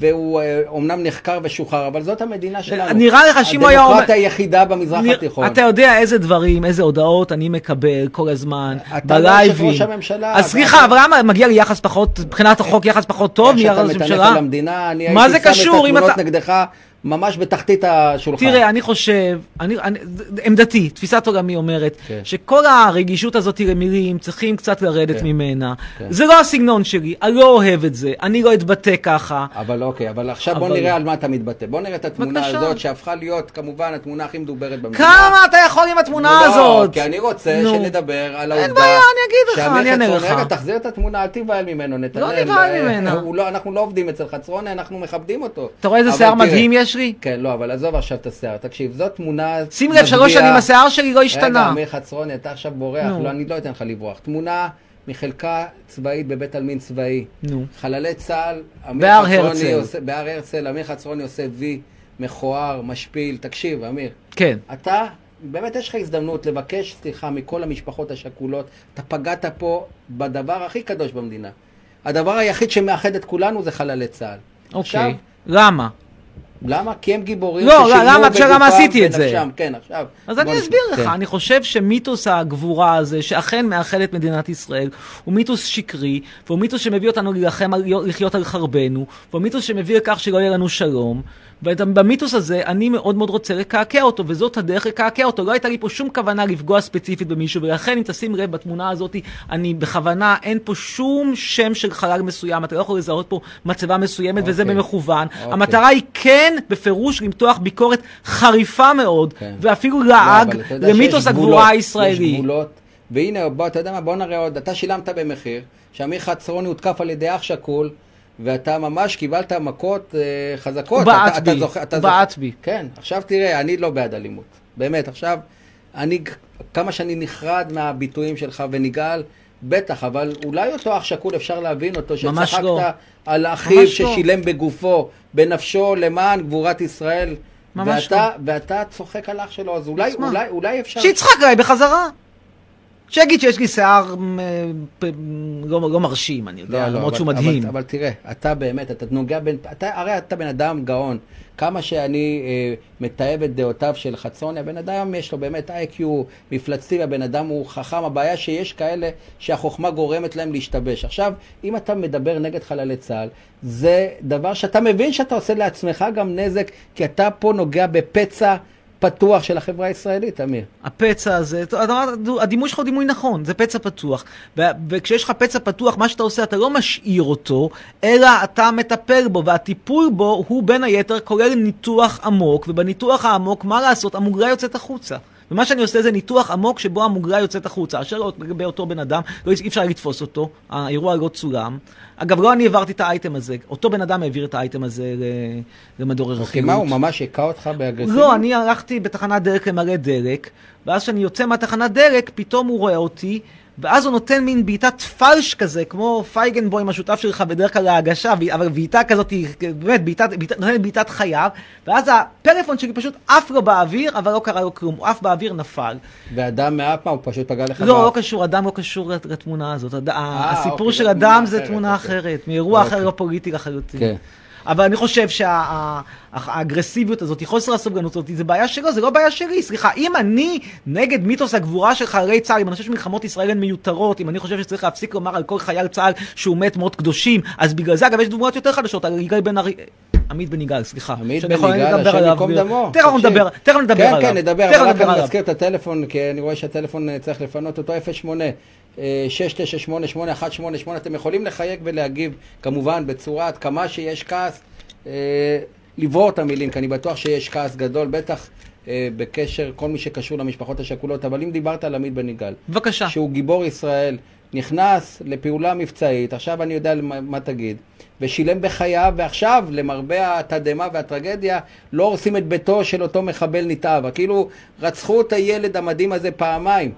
והוא אה, אומנם נחקר ושוחרר, אבל זאת המדינה שלנו. נראה לך שאם הוא היה אומר- הדמוקרטיה היחידה במזרח נראה- התיכון. אתה יודע איזה דברים, איזה הודעות אני מקבל כל הזמן, אתה לא בלייבים. ראש הממשלה, אז סליחה, אבל למה מגיע לי יחס פחות, מבחינת החוק יחס פחות טוב איך מיחס הממשלה? מה זה קשור אם אתה- ממש בתחתית השולחן. תראה, אני חושב, אני, אני, עמדתי, תפיסת עולמי אומרת, כן. שכל הרגישות הזאת למילים צריכים קצת לרדת כן. ממנה. כן. זה לא הסגנון שלי, אני לא אוהב את זה, אני לא אתבטא ככה. אבל אוקיי, אבל עכשיו בוא אבל- נראה על מה אתה מתבטא. בוא נראה את התמונה בבקשה. הזאת שהפכה להיות כמובן התמונה הכי מדוברת במדינה. כמה אתה יכול עם התמונה לא, הזאת? כי אני רוצה נו. שנדבר על אין העובדה... בעיה, אני אגיד לך, אני אענה לך. רגע, תחזיר את התמונה, אל תיבהל ממנו, נתנאל. לא נבהל אה, ממנה. הוא לא- אנחנו לא עובדים אצל חצרוני, אנחנו מכבדים אותו. אתה רואה איזה שיער מדהים יש לי? כן, לא, אבל עזוב עכשיו את השיער. תקשיב, זאת תמונה... שים לב, שלוש. שנים השיער שלי לא רגע, השתנה. אמיר חצרוני, אתה עכשיו בורח. לא, אני לא אתן לך לברוח. תמונה מחלקה צבאית בבית עלמין צבאי. נו. חללי צה"ל, בהר חצרוני הרצל. עושה- בהר הרצל, אמיר חצרוני עושה וי מכוער, משפיל. תקשיב, אמיר, כן. אתה, באמת יש לך הזדמנות לבקש סליחה מכל המשפחות השכולות. אתה פגעת פה בדבר הכי קדוש במדינה. הדבר היחיד שמאחד את כולנו זה חללי צה"ל. עכשיו, אוקיי. למה? למה? כי הם גיבורים לא, ששילמו למה? בגופם עשיתי את זה? כן, עכשיו. אז אני. אסביר לך, כן. אני חושב שמיתוס הגבורה הזה, שאכן מאחד את מדינת ישראל, הוא מיתוס שקרי, והוא מיתוס שמביא אותנו להילחם, על- לחיות על חרבנו, והוא מיתוס שמביא לכך שלא יהיה לנו שלום, ובמיתוס הזה אני מאוד מאוד רוצה לקעקע אותו, וזאת הדרך לקעקע אותו. לא הייתה לי פה שום כוונה לפגוע ספציפית במישהו, ולכן אם תשים לב בתמונה הזאת, אני בכוונה, אין פה שום שם של חלל מסוים, אתה לא יכול לזהות פה מצבה מסוימת, וזה אוקיי. במכוון. אוקיי. המטרה היא כן, בפירוש, למתוח ביקורת חריפה מאוד, כן. ואפילו לא, לעג שיש למיתוס הגבורה יש הישראלי. גבולות, והנה, בוא, אתה יודע מה, בוא נראה עוד, אתה שילמת במחיר, שאמיר חצרוני הותקף על ידי אח שכול, ואתה ממש קיבלת מכות אה, חזקות. הוא בעט בי, הוא בעט בי. כן, עכשיו תראה, אני לא בעד אלימות. באמת, עכשיו, אני, כמה שאני נחרד מהביטויים שלך ונגעל, בטח, אבל אולי אותו אח שכול אפשר להבין אותו, שצחקת לא. על אחיו לא. ששילם בגופו, בנפשו, למען גבורת ישראל. ממש ואתה, ואתה צוחק על אח שלו, אז אולי? אולי, אולי אפשר... שיצחק עליי בחזרה. שיגיד שיש לי שיער פ, לא, לא מרשים, אני יודע, למרות אבל- שהוא מדהים. אבל, אבל תראה, אתה באמת, אתה נוגע בין... אתה, הרי אתה בן אדם גאון. כמה שאני אה, מתעב את דעותיו של חצרוני, הבן אדם יש לו באמת איי-קיו מפלצתי, הבן אדם הוא חכם. הבעיה שיש כאלה שהחוכמה גורמת להם להשתבש. עכשיו, אם אתה מדבר נגד חללי צה"ל, זה דבר שאתה מבין שאתה עושה לעצמך גם נזק, כי אתה פה נוגע בפצע פתוח של החברה הישראלית, אמיר. הפצע הזה, הדימוי שלך הוא דימוי נכון, זה פצע פתוח. וכשיש לך פצע פתוח, מה שאתה עושה, אתה לא משאיר אותו, אלא אתה מטפל בו, והטיפול בו הוא בין היתר כולל ניתוח עמוק, ובניתוח העמוק, מה לעשות, המוגלה יוצאת החוצה. ומה שאני עושה זה ניתוח עמוק שבו המוגלה יוצאת החוצה. אשר לא- לגבי אותו בן אדם, לא, אי אפשר לתפוס אותו, האירוע לא צולם. אגב, לא אני העברתי את האייטם הזה, אותו בן אדם העביר את האייטם הזה למדור אוקיי, הרכילות. מה, הוא ממש היכה אותך באגרסיביות? לא, אני הלכתי בתחנת דלק למלא דלק, ואז כשאני יוצא מהתחנת דלק, פתאום הוא רואה אותי, ואז הוא נותן מין בעיטת פלש כזה, כמו פייגנבוים השותף שלך בדרך כלל להגשה, אבל בעיטה כזאת, באמת, בעיטת, בעיטה, נותנת בעיטת חייו, ואז הפלאפון שלי פשוט עף לו באוויר, אבל לא קרה לו כלום, הוא עף באוויר, נפל. ואדם מאף מה, הוא פשוט פגע לך לא, באף. לא קשור, אדם לא קשור לת- לתמונה הזאת. הד- הסיפור אוקיי, של זו אדם תמונה זה אחרת, תמונה אוקיי. אחרת, מאירוע אחר אוקיי. לא פוליטי לחלוטין. כן. אבל אני חושב שהאגרסיביות הזאת, חוסר הסובלנות הזאת, זה בעיה שלו, זה לא בעיה שלי. סליחה, אם אני נגד מיתוס הגבורה של חיילי צה"ל, אם אני חושב שמלחמות ישראל הן מיותרות, אם אני חושב שצריך להפסיק לומר על כל חייל צה"ל שהוא מת מות קדושים, אז בגלל זה, אגב, יש דוגמאות יותר חדשות, על יגאל בן ארי... עמית בן יגאל, סליחה. עמית בן יגאל, השם ייקום דמו. תכף. נדבר, תכף נדבר כן, עליו. כן, נדבר, תכף אבל רק נדבר אני. מזכיר את הטלפון, כי אני רואה שהטלפון אה, צריך לפנות אותו, 08. אה, 6988188, אתם יכולים לחייג ולהגיב, כמובן, בצורה עד כמה שיש כעס, אה, לברור את המילים, כי אני בטוח שיש כעס גדול, בטח אה, בקשר, כל מי שקשור למשפחות השכולות, אבל אם דיברת על עמית בן יגאל, בבקשה. שהוא גיבור ישראל, נכנס לפעולה מבצעית, עכשיו אני יודע מה, מה תגיד, ושילם בחייו, ועכשיו, למרבה התדהמה והטרגדיה, לא הורסים את ביתו של אותו מחבל נתעב. כאילו, רצחו את הילד המדהים הזה פעמיים.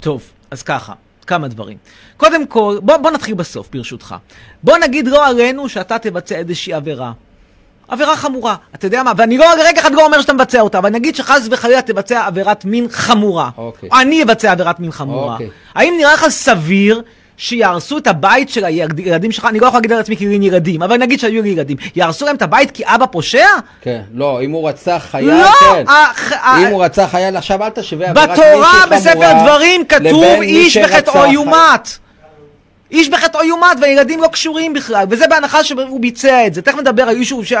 טוב, אז ככה, כמה דברים. קודם כל, בוא, בוא נתחיל בסוף, ברשותך. בוא נגיד לא עלינו שאתה תבצע איזושהי עבירה. עבירה חמורה, אתה יודע מה? ואני לא רגע אחד לא אומר שאתה מבצע אותה, אבל נגיד שחס וחלילה תבצע עבירת מין חמורה. אוקיי. אני אבצע עבירת מין חמורה. אוקיי. האם נראה לך סביר שיהרסו את הבית של הילדים שלך? אני לא יכול להגיד על עצמי כי לי ילדים, אבל נגיד שהיו לי ילדים. יהרסו להם את הבית כי אבא פושע? כן, לא, אם הוא רצח חייל, לא! כן. הח- ה- אם הוא רצח חייל, עכשיו אל תשווה עבירת מין בתורה, שהיא בספר חמורה דברים, כתוב איש בחטאו. יומת. איש בחטאו יומת, והילדים לא קשורים בכלל, וזה בהנחה שהוא ביצע את זה. תכף נדבר על אישו, ש-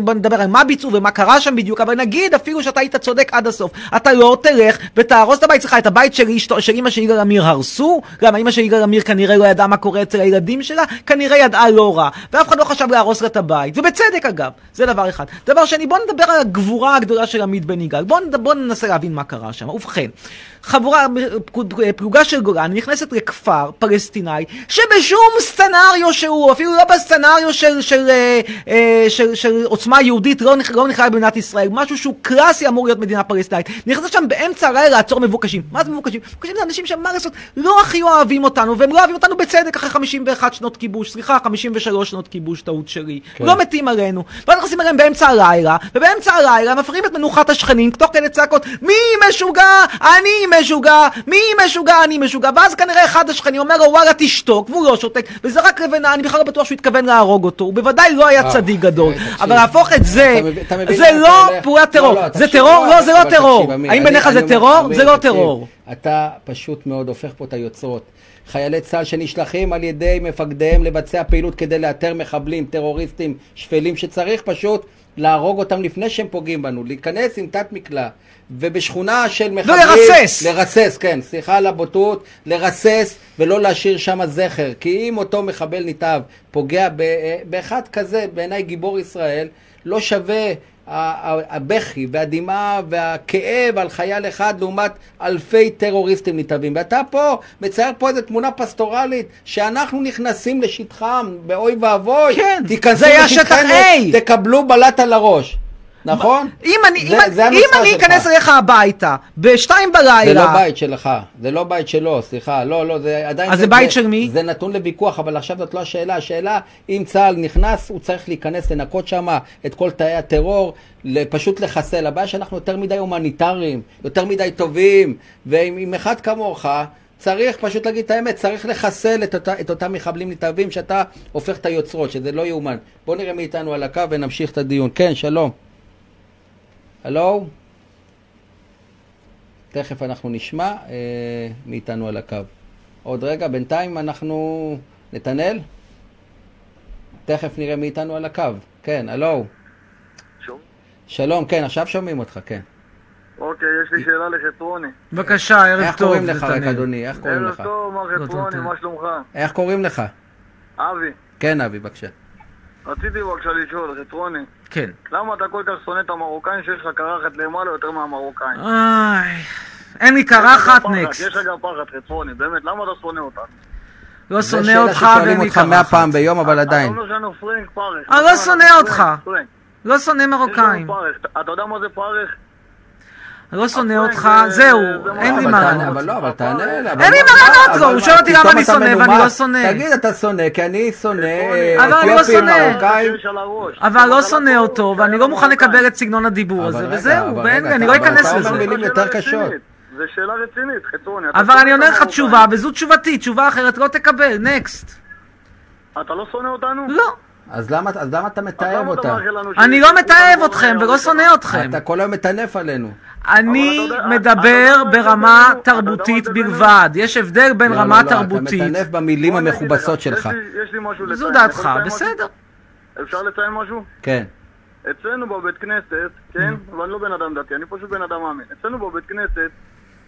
בוא נדבר על מה ביצעו ומה קרה שם בדיוק, אבל נגיד אפילו שאתה היית צודק עד הסוף, אתה לא תלך ותהרוס את הבית שלך, את הבית של אשתו- של אמא של יגאל עמיר הרסו, גם אמא של יגאל עמיר כנראה לא ידעה מה קורה אצל הילדים שלה, כנראה ידעה לא רע, ואף אחד לא חשב להרוס לה את הבית, ובצדק אגב, זה דבר אחד. דבר שני, בוא נדבר על הגבורה הגדולה של עמית בן יגאל, בוא, נד- בוא ננסה להבין מה קרה שם. ובכן, חבורה, פלוגה של גולן נכנסת לכפר פלסטיני שבשום סצנריו שהוא, אפילו לא בסצנריו של, של, אה, אה, של, של עוצמה יהודית, לא, לא נכלל במדינת ישראל, משהו שהוא קלאסי אמור להיות מדינה פלסטינית. נכנס שם באמצע הלילה לעצור מבוקשים. מה זה מבוקשים? מבוקשים זה אנשים שמה לעשות, לא הכי אוהבים אותנו, והם לא אוהבים אותנו בצדק אחרי 51 שנות כיבוש, סליחה, 53 שנות כיבוש, טעות שלי. כן. לא מתים עלינו. ואז נכנסים אליהם באמצע הלילה, ובאמצע הלילה מפריעים את מנוחת השכנים, תוך כדי צעקות, מי משוגע? אני משוגע, מי משוגע? אני משוגע. ואז כנראה אחד השכנים אומר לו, וואלה, תשתוק, והוא לא שותק, וזרק לבנה, אני בכלל לא בטוח שהוא התכוון להרוג אותו, הוא בוודאי לא היה אה, צדיק גדול. תקשיב. אבל להפוך את זה, זה לא? פעולת טרור. זה טרור? לא, זה לא טרור. האם בעיניך זה טרור? זה לא טרור. אתה פשוט מאוד הופך פה את היוצרות. חיילי צה"ל שנשלחים על ידי מפקדיהם לבצע פעילות כדי לאתר מחבלים, טרוריסטים, שפלים, שצריך פשוט להרוג אותם לפני שהם פוגעים בנו, להיכנס עם תת מקלע, ובשכונה של מחבלים... ולרסס. לרסס, כן, סליחה על הבוטות, לרסס ולא להשאיר שם זכר. כי אם אותו מחבל נתעב פוגע ב- באחד כזה, בעיניי גיבור ישראל, לא שווה הבכי והדמעה והכאב על חייל אחד לעומת אלפי טרוריסטים נתעבים. ואתה פה מצייר פה איזו תמונה פסטורלית שאנחנו נכנסים לשטחם, באוי ואבוי. כן, זה היה שטח A. תקבלו בלט על הראש. נכון? אם אני, זה- אם, זה אם אני. אכנס אליך הביתה, בשתיים בלילה... זה לא בית שלך, זה לא בית שלו, סליחה, לא, לא, זה עדיין... אז זה בית של מי? זה נתון לוויכוח, אבל עכשיו זאת לא השאלה, השאלה, אם צה"ל נכנס, הוא צריך להיכנס, לנקות שם את כל תאי הטרור, פשוט לחסל. הבעיה שאנחנו יותר מדי הומניטריים, יותר מדי טובים, ועם עם אחד כמוך... צריך פשוט להגיד את האמת, צריך לחסל את, אותה, את אותם מחבלים נתעבים שאתה הופך את היוצרות, שזה לא יאומן. בוא נראה מי איתנו על הקו ונמשיך את הדיון. כן, שלום. הלו? תכף אנחנו נשמע אה, מי איתנו על הקו. עוד רגע, בינתיים אנחנו... נתנאל? תכף נראה מי איתנו על הקו. כן, הלו. שום. שלום, כן, עכשיו שומעים אותך, כן. אוקיי, יש לי שאלה לחטרוני. בבקשה, ערב איך טוב. קוראים לך רק. אדוני? איך קוראים ערב לך? טוב, מר לא, חטרוני, מה שלומך? איך קוראים לך? אבי, כן, אבי, בבקשה. רציתי בבקשה לשאול, חטרוני, כן. למה אתה כל כך שונא את המרוקאים שיש לך קרחת למעלה יותר מהמרוקאים? איי, אין לי קרחת, נקסט. יש לך גם פחד, חטרוני, באמת, למה אתה שונא אותנו? לא זו שונא שאלה אותך ששואלים ואין לי אותך מאה קרחת. פעם ביום, אבל עדיין. אתה אומר שאנו פרנק פרך. אני לא שונא אותך. לא שונא מרוקאים. אתה יודע מה זה פרך? אני לא שונא אותך, זה- זהו, זה אין לי מה לענות. אבל לא, אבל תענה אליו. אין לי מה לענות לו, הוא שואל אותי למה אני שונא, ואני. לא שונא. תגיד, אתה שונא, כי אני שונא אה, אבל אני לא אתיופים, שונא. מרוקאים. אבל לא שונא לא אותו, ואני לא מוכן. לקבל את סגנון הדיבור הזה, וזהו, אני לא אכנס לזה. מילים יותר קשות. זה שאלה רצינית, חצרוני. אבל אני עונה לך. תשובה, וזו תשובתי, תשובה אחרת לא תקבל, נקסט. אתה לא שונא אותנו? לא, אז למה אז למה אתה מתעב אותה? אני לא מתעב אתכם ולא שונא אתכם. אתה כל היום מטנף עלינו. אני אבל מדבר מה ברמה תרבותית? בלבד. יש הבדל בין לא, רמה לא, לא, תרבותית. אתה מטנף במילים אני המכובסות לך, שלך. יש לי- משהו לציין. זו אני דעתך? בסדר. אפשר לציין משהו? כן. אצלנו בבית כנסת, כן? ואני לא בן אדם דתי, אני פשוט בן אדם מאמין. אצלנו בבית כנסת,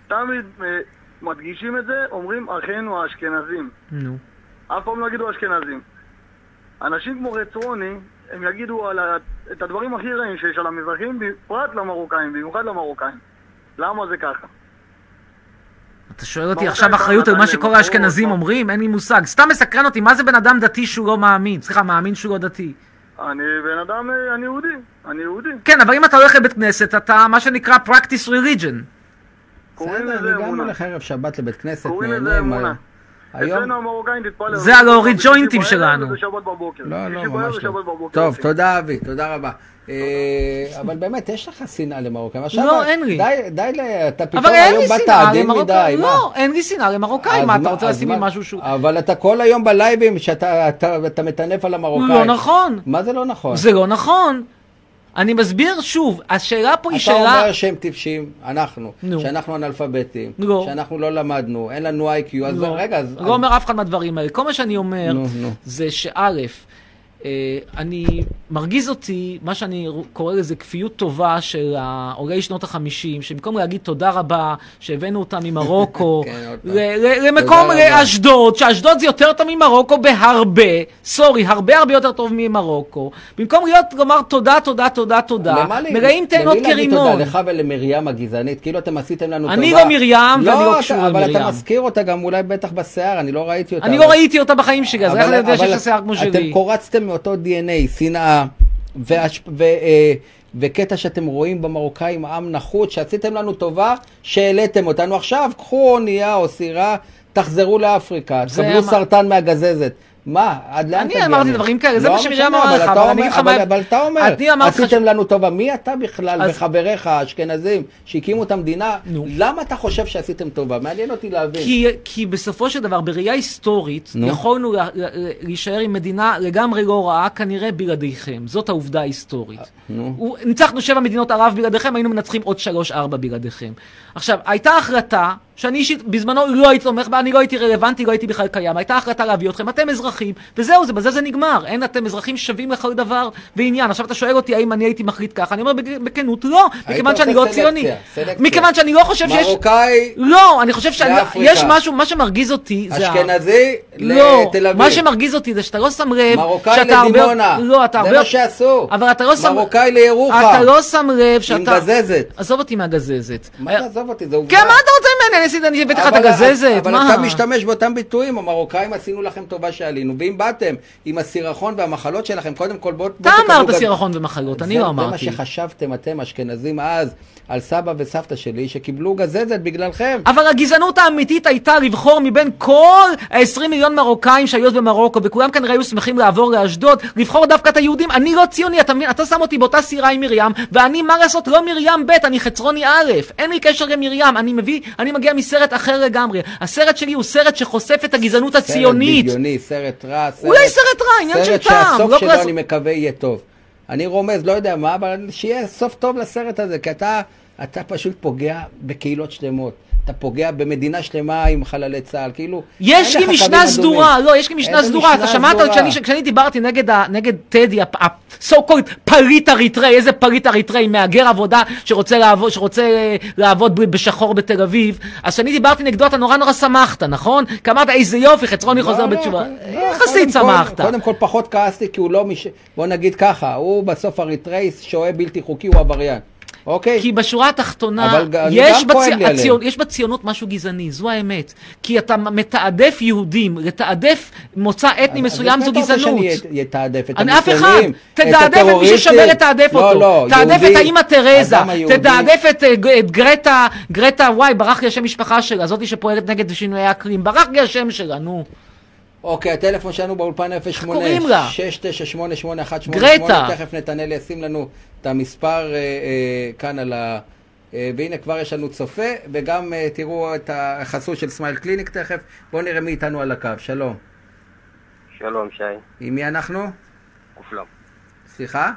תמיד אה, מדגישים את זה, אומרים אחינו האשכנזים. נו. אף פעם לא יגידו אשכנזים. אנשים כמו רצרוני, הם יגידו על ה... את הדברים הכי רעים שיש על המזרחים, בפרט למרוקאים, במיוחד למרוקאים. למה זה ככה? אתה שואל אותי עכשיו אחריות על מה שכל האשכנזים? אומרים? אין לי מושג. סתם מסקרן אותי, מה זה בן אדם דתי שהוא לא מאמין? סליחה, מאמין שהוא לא דתי. אני בן אדם, אה, אני יהודי, אני יהודי. כן, אבל אם אתה הולך לבית כנסת, אתה מה שנקרא practice religion. קוראים בסדר, אני גם. הולך ערב שבת לבית כנסת, קוראים נהנה. לזה אמונה. היום... אצלנו המרוקאים תתפלל. זה על להוריד בשישי ג'וינטים שלנו. לא, לא, ממש לא. טוב. תודה אבי, תודה רבה. אה, אבל באמת, יש לך שנאה למרוקאים. לא, אין לי. די, אתה פתאום היום באת עדין מדי. לא, אין לי שנאה למרוקאים. מה, אתה רוצה לשים לי? משהו שהוא... אבל אתה כל היום בלייבים שאתה אתה- אתה מטנף על המרוקאים. לא נכון. מה זה לא נכון? זה לא נכון. אני מסביר שוב, השאלה פה היא אתה שאלה... אומר שהם טיפשים, אנחנו, נו. שאנחנו אנאלפביתים, לא. שאנחנו לא למדנו, אין לנו איי-קיו, אז לא, רגע, אז... לא אומר אף אחד מהדברים האלה. כל מה שאני אומר נו, נו. זה שא', אני, מרגיז אותי, מה שאני קורא לזה כפיות טובה של עולי שנות החמישים, שבמקום להגיד תודה רבה שהבאנו אותם ממרוקו, כן, למקום. לאשדוד, שאשדוד זה יותר טוב ממרוקו בהרבה, סורי, הרבה הרבה יותר טוב ממרוקו, במקום להיות, לומר תודה, תודה, תודה, תודה, מלאים תאנות למי להגיד כרימון. תודה? לך ולמרים הגזענית, כאילו אתם עשיתם לנו טובה. אני לא מרים ואני לא אתה- קשור אבל למרים. אתה מזכיר אותה גם אולי בטח בשיער, אני לא ראיתי אותה. אני אבל- לא ראיתי אותה בחיים שלי, אז איך אני יודע שיש לה שיער כמו אתם שלי? קורצתם מאותו DNA, שנאה, והש- ו- אה, וקטע שאתם רואים במרוקאים עם נחות, שעשיתם לנו טובה, שהעליתם אותנו. עכשיו, קחו אונייה או סירה, תחזרו לאפריקה, תקבלו מה- סרטן מהגזזת. מה? עד לאן אני תגיע? אמרתי דברים כאלה, זה לא מה שמרים אמרה לך, אבל אני אגיד לך מה- אבל אתה אומר, אני עשיתם לנו טובה. מי אתה בכלל וחבריך האשכנזים שהקימו את המדינה? למה אתה חושב שעשיתם טובה? מעניין אותי להבין. כי, בסופו של דבר, בראייה היסטורית, נו. יכולנו לה, לה, להישאר עם מדינה לגמרי לא רעה, כנראה בלעדיכם. זאת העובדה ההיסטורית. הוא- ניצחנו שבע מדינות ערב בלעדיכם, היינו מנצחים עוד שלוש-ארבע בלעדיכם. עכשיו, הייתה החלטה, שאני אישית בזמנו לא הייתי תומך בה, אני לא הייתי רלוונטי, לא הייתי בכלל קיים. הייתה החלטה להביא אתכם, אתם אזרחים, וזהו, זה, בזה זה נגמר. אין, אתם אזרחים שווים לכל דבר ועניין. עכשיו אתה שואל אותי האם אני הייתי מחליט ככה, אני אומר בכנות, לא, מכיוון שאני לא ציוני. מכיוון שאני לא חושב שיש... מרוקאי, לא, אני חושב. שיש משהו, מה שמרגיז אותי זה... אשכנזי לא, לתל אביב. מה שמרגיז אותי זה שאתה לא שם לב... מרוקאי לדימונה. לא, אתה זה הרבה... מה שעשו. אבל אתה לא שם... מרוקאי לירוחם. אתה לא שם לב שאתה... עם גזזת. עזוב אותי מהגזזת. מה תעזוב אותי, זה עובדה. כן, מה אתה רוצה ממני? אני עשיתי, אני הבאתי לך את אבל- הגזזת, אבל מה? אתה משתמש באותם ביטויים, המרוקאים עשינו לכם טובה שעלינו, ואם באתם עם הסירחון והמחלות שלכם, קודם כל בוא... אתה אמרת סירחון ומחלות, אני זה- לא זה אמרתי. מה שחשבתם אתם, אשכנזים אז, על סבא וסבתא שלי, שקיבלו גזזת בגללכם. אבל הגזענות האמיתית הייתה לבחור מבין כל ה-20 מיליון מרוקאים שהיו אז במרוקו, וכולם כנראה היו שמחים לעבור לאשדוד, לבחור דווקא את היהודים. אני לא ציוני, אתה מבין? אתה שם אותי באותה סירה עם מרים, ואני, מה לעשות, לא מרים ב', אני חצרוני א', אין לי קשר למרים, אני מביא, אני מגיע מסרט אחר לגמרי. הסרט שלי הוא סרט שחושף את הגזענות הציונית. סרט בדיוני, סרט רע, סרט... אולי סרט רע, עניין של סרט טעם, שהסוף לא שלו אני מקווה יהיה טוב. אני רומז, לא יודע מה, אבל שיהיה סוף טוב לסרט הזה, כי אתה, אתה פשוט פוגע בקהילות שלמות. אתה פוגע במדינה שלמה עם חללי צה"ל, כאילו... יש לי משנה סדורה. לא, יש לי משנה סדורה, אתה שמעת? כשאני, דיברתי נגד, נגד טדי, ה-so called פליט אריתראי, איזה פליט אריתראי, מהגר עבודה שרוצה לעבוד, שרוצה אה, לעבוד בשחור בתל אביב, אז כשאני דיברתי נגדו אתה נורא נורא שמחת, נכון? כי אמרת איזה יופי, חצרוני לא, חוזר לא, בתשובה. לא, יחסית שמחת. קודם כל פחות כעסתי, כי הוא לא. בוא נגיד ככה, הוא בסוף אריתראי, שוהה בלתי חוקי, הוא עבריין. אוקיי? כי בשורה התחתונה, יש, עליהם. הציונ... יש בציונות משהו גזעני, זו האמת. כי אתה מתעדף יהודים, לתעדף מוצא אתני מסוים זו אז אתה גזענות. רוצה שאני אתעדף את אני אף אחד, המוסלמים, תתעדף את מי הטרוריסטים? ששווה לתעדף לא, אותו, לא, תעדף יהודי, את האימא תרזה. תתעדף את, את גרטה, גרטה, וואי, ברח לי השם משפחה שלה, זאתי שפועלת נגד שינויי אקלים, ברח לי השם שלה, נו. אוקיי, הטלפון שלנו באולפן 08 קוראים לה? 6988 גרטה. תכף נתנאל ישים לנו את המספר אה, אה, כאן על ה... אה, והנה כבר יש לנו צופה, וגם אה, תראו את החסות של סמייל קליניק תכף. בואו נראה מי איתנו על הקו, שלום. שלום, שי. עם מי אנחנו? כופלום. סליחה?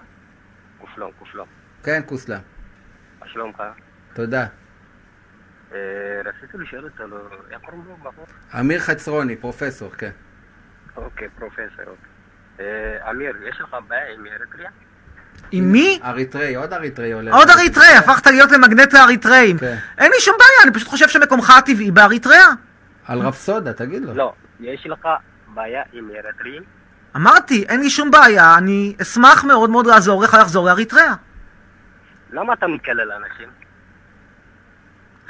כופלום, כופלום. כן, קוסלה. מה שלומך? תודה. אה, רציתי לשאול אותו, לא, איך קוראים לו? אמיר חצרוני, פרופסור, כן. אוקיי, פרופסור. אה, אמיר, יש לך בעיה עם אריתריאה? עם מי? אריתראי, עוד אריתראי עולה. עוד אריתראי, הפכת להיות למגנט האריתראים. כן. אין לי שום בעיה, אני פשוט חושב שמקומך הטבעי באריתריאה. על רפסודה, תגיד לו. לא, יש לך בעיה עם אריתריאים? אמרתי, אין לי שום בעיה, אני אשמח מאוד מאוד לעזור לך לחזור לאריתריאה. למה אתה מקלל אנשים?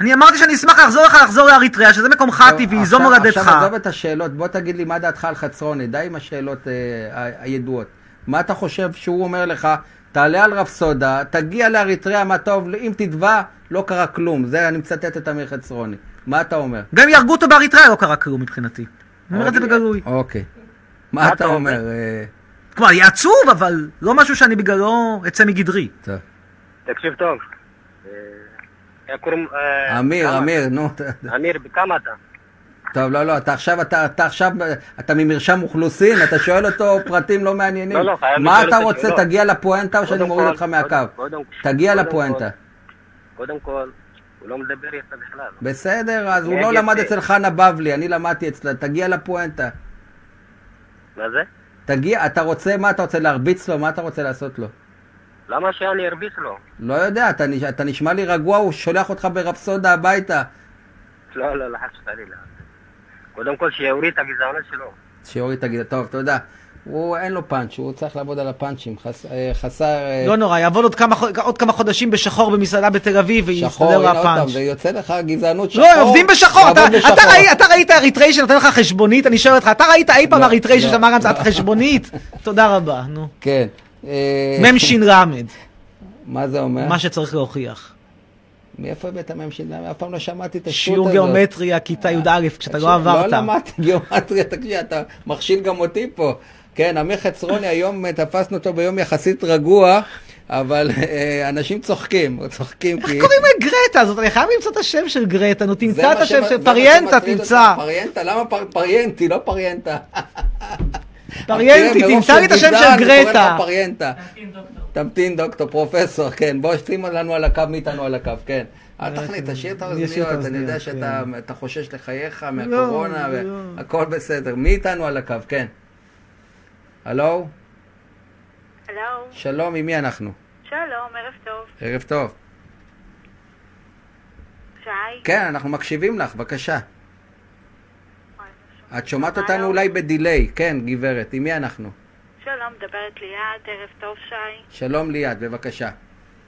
אני אמרתי שאני אשמח לחזור לך לחזור לאריתריאה, שזה מקומך הטבעי, זו מולדתך. עכשיו עזוב את השאלות, בוא תגיד לי מה דעתך על חצרוני, די עם השאלות אה, הידועות. מה אתה חושב שהוא אומר לך, תעלה על רפסודה, תגיע לאריתריאה, מה טוב, אם תתבע, לא קרה כלום. זה, אני מצטט את אמיר חצרוני. מה אתה אומר? גם אם יהרגו אותו באריתריאה לא קרה כלום מבחינתי. אני אומר את זה בגלוי. אוקיי. מה אתה אומר? אה, כלומר, יהיה עצוב, אבל לא משהו שאני בגללו אצא מגדרי. טוב. תקשיב טוב. אה, קוראים... אה, אמיר, אמיר, נו. אמיר, בכמה אתה? טוב, לא, לא, אתה עכשיו, אתה, אתה עכשיו, אתה ממרשם אוכלוסין, אתה שואל אותו פרטים לא מעניינים. לא, לא, חייב מה אתה את רוצה, השאלות. תגיע לפואנטה או שאני קודם מוריד אותך מהקו? קודם- קודם- תגיע קודם לפואנטה. קודם כל, הוא לא מדבר איתך בכלל. בסדר, אז הוא לא למד אצל חנה בבלי, אני למדתי אצלה, תגיע לפואנטה. מה זה? תגיע, אתה רוצה, מה אתה רוצה, להרביץ לו? מה אתה רוצה לעשות לו? למה שאני ארביץ לו? לא יודע, אתה, נש- אתה נשמע לי רגוע, הוא שולח אותך ברפסודה הביתה. לא, לא, לא, חס וחלילה. קודם כל שיוריד את הגזענות שלו. שיוריד תגיד, טוב, תודה. הוא, אין לו פאנץ', הוא צריך לעבוד על הפאנצ'ים, חס, אה, חסר... אה, לא נורא, יעבוד עוד כמה עוד כמה חודשים בשחור במסעדה בתל אביב שחור, ויסתדר לו הנה עוד פעם, הפאנץ'. ויוצא לך גזענות שחור. לא, עובדים בשחור. אתה- לעבוד אתה בשחור. ראי- אתה ראית אריתראי שנותן לך חשבונית? אני שואל אותך, אתה ראית אי פעם לא, אריתראי לא, ששמר לא. המצאת חשבונית? תודה רבה, נו. כן. אה, מ"ש למד, מה זה אומר? מה שצריך להוכיח. מאיפה הבאת מ"ש? אף פעם לא שמעתי את השטות שיעור הזאת. גיאומטריה, כיתה י"א, כשאתה תקשיב, לא עברת. לא למדתי גיאומטריה, תקשיב, אתה מכשיל גם אותי פה. כן, אמיר חצרוני, היום אה, תפסנו אותו ביום יחסית רגוע, אבל אה, אנשים צוחקים, צוחקים כי... איך קוראים לגרטה הזאת? אני חייב למצוא את השם של גרטה, נו תמצא את השם של פריינטה, תמצא. פריינטה, למה פר- פריינטי, לא פריינטה? פריינטי, תמצא לי את השם של גרטה. פריינטה. תמתין דוקטור, פרופסור, כן. בוא, שים לנו על הקו, מי איתנו על הקו, כן. אל תחליט, תשאיר את האוזניות, אני יודע שאתה כן. אתה חושש לחייך מהקורונה, לא, לא. והכל בסדר. מי איתנו על הקו, כן. הלו? הלו, שלום, עם מי אנחנו? שלום, ערב טוב. ערב טוב. שי? כן, אנחנו מקשיבים לך, בבקשה. את שומעת אותנו? אולי בדיליי, כן, גברת, עם מי אנחנו? שלום, מדברת ליעד, ערב טוב, שי. שלום ליאת, בבקשה.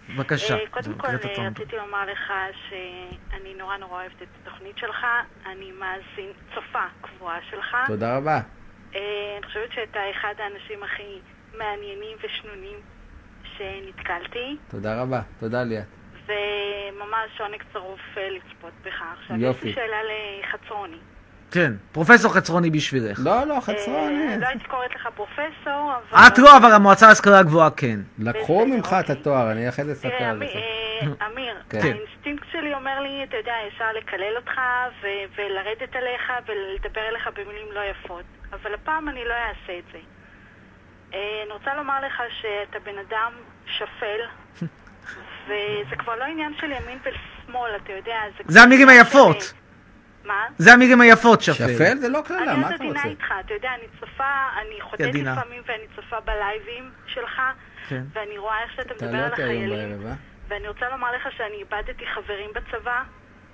בבקשה. אה, קודם כל, אה. רציתי לומר לך שאני נורא נורא אוהבת את התוכנית שלך. אני מאזין, צופה קבועה שלך. תודה רבה. אה, אני חושבת שאתה אחד האנשים הכי מעניינים ושנונים שנתקלתי, תודה רבה. תודה ליאת. וממש עונג צרוף לצפות בך. עכשיו, יש יופי. לי שאלה לחצרוני. כן, פרופסור חצרוני בשבילך. לא, לא, חצרוני. אה, לא הייתי קוראת לך פרופסור, אבל... את לא, אבל המועצה להשכלה גבוהה כן. לקחו ממך את אוקיי. התואר, אני אחרי זה אספר תראה, על זה. אמיר, אה, אמיר, כן. האינסטינקט שלי אומר לי, אתה יודע, ישר לקלל אותך ולרדת עליך ולדבר אליך במילים לא יפות. אבל הפעם אני לא אעשה את זה. אה, אני רוצה לומר לך שאתה בן אדם שפל, וזה כבר לא עניין של ימין ושמאל, אתה יודע, זה... זה המילים היפות. מה? זה המילים היפות, שפל. שפל זה לא קללה, אני מה עוד אתה עדינה רוצה? איתך, אתה יודע, אני צופה, אני חוטאת עדינה. לפעמים ואני צופה בלייבים שלך, כן. ואני רואה איך שאתה מדבר תעלה על החיילים. בערב, אה? ואני רוצה לומר לך שאני איבדתי חברים בצבא,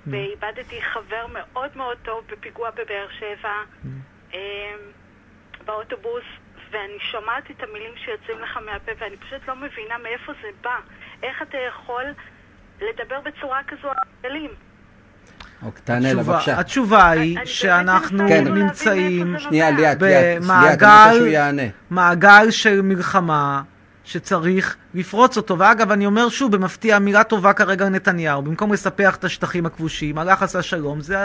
ואיבדתי חבר מאוד מאוד טוב בפיגוע בבאר שבע, אמ, באוטובוס, ואני שומעת את המילים שיוצאים לך מהפה, ואני פשוט לא מבינה מאיפה זה בא. איך אתה יכול לדבר בצורה כזו על חיילים? אוקיי, תענה לה, בבקשה. התשובה היא שאנחנו כן. נמצאים שנייה. ליאת, ליאת, במעגל- של מלחמה שצריך לפרוץ אותו. ואגב, אני אומר שוב, במפתיע, מילה טובה כרגע לנתניהו. במקום לספח את השטחים הכבושים, הלך עשה שלום, זה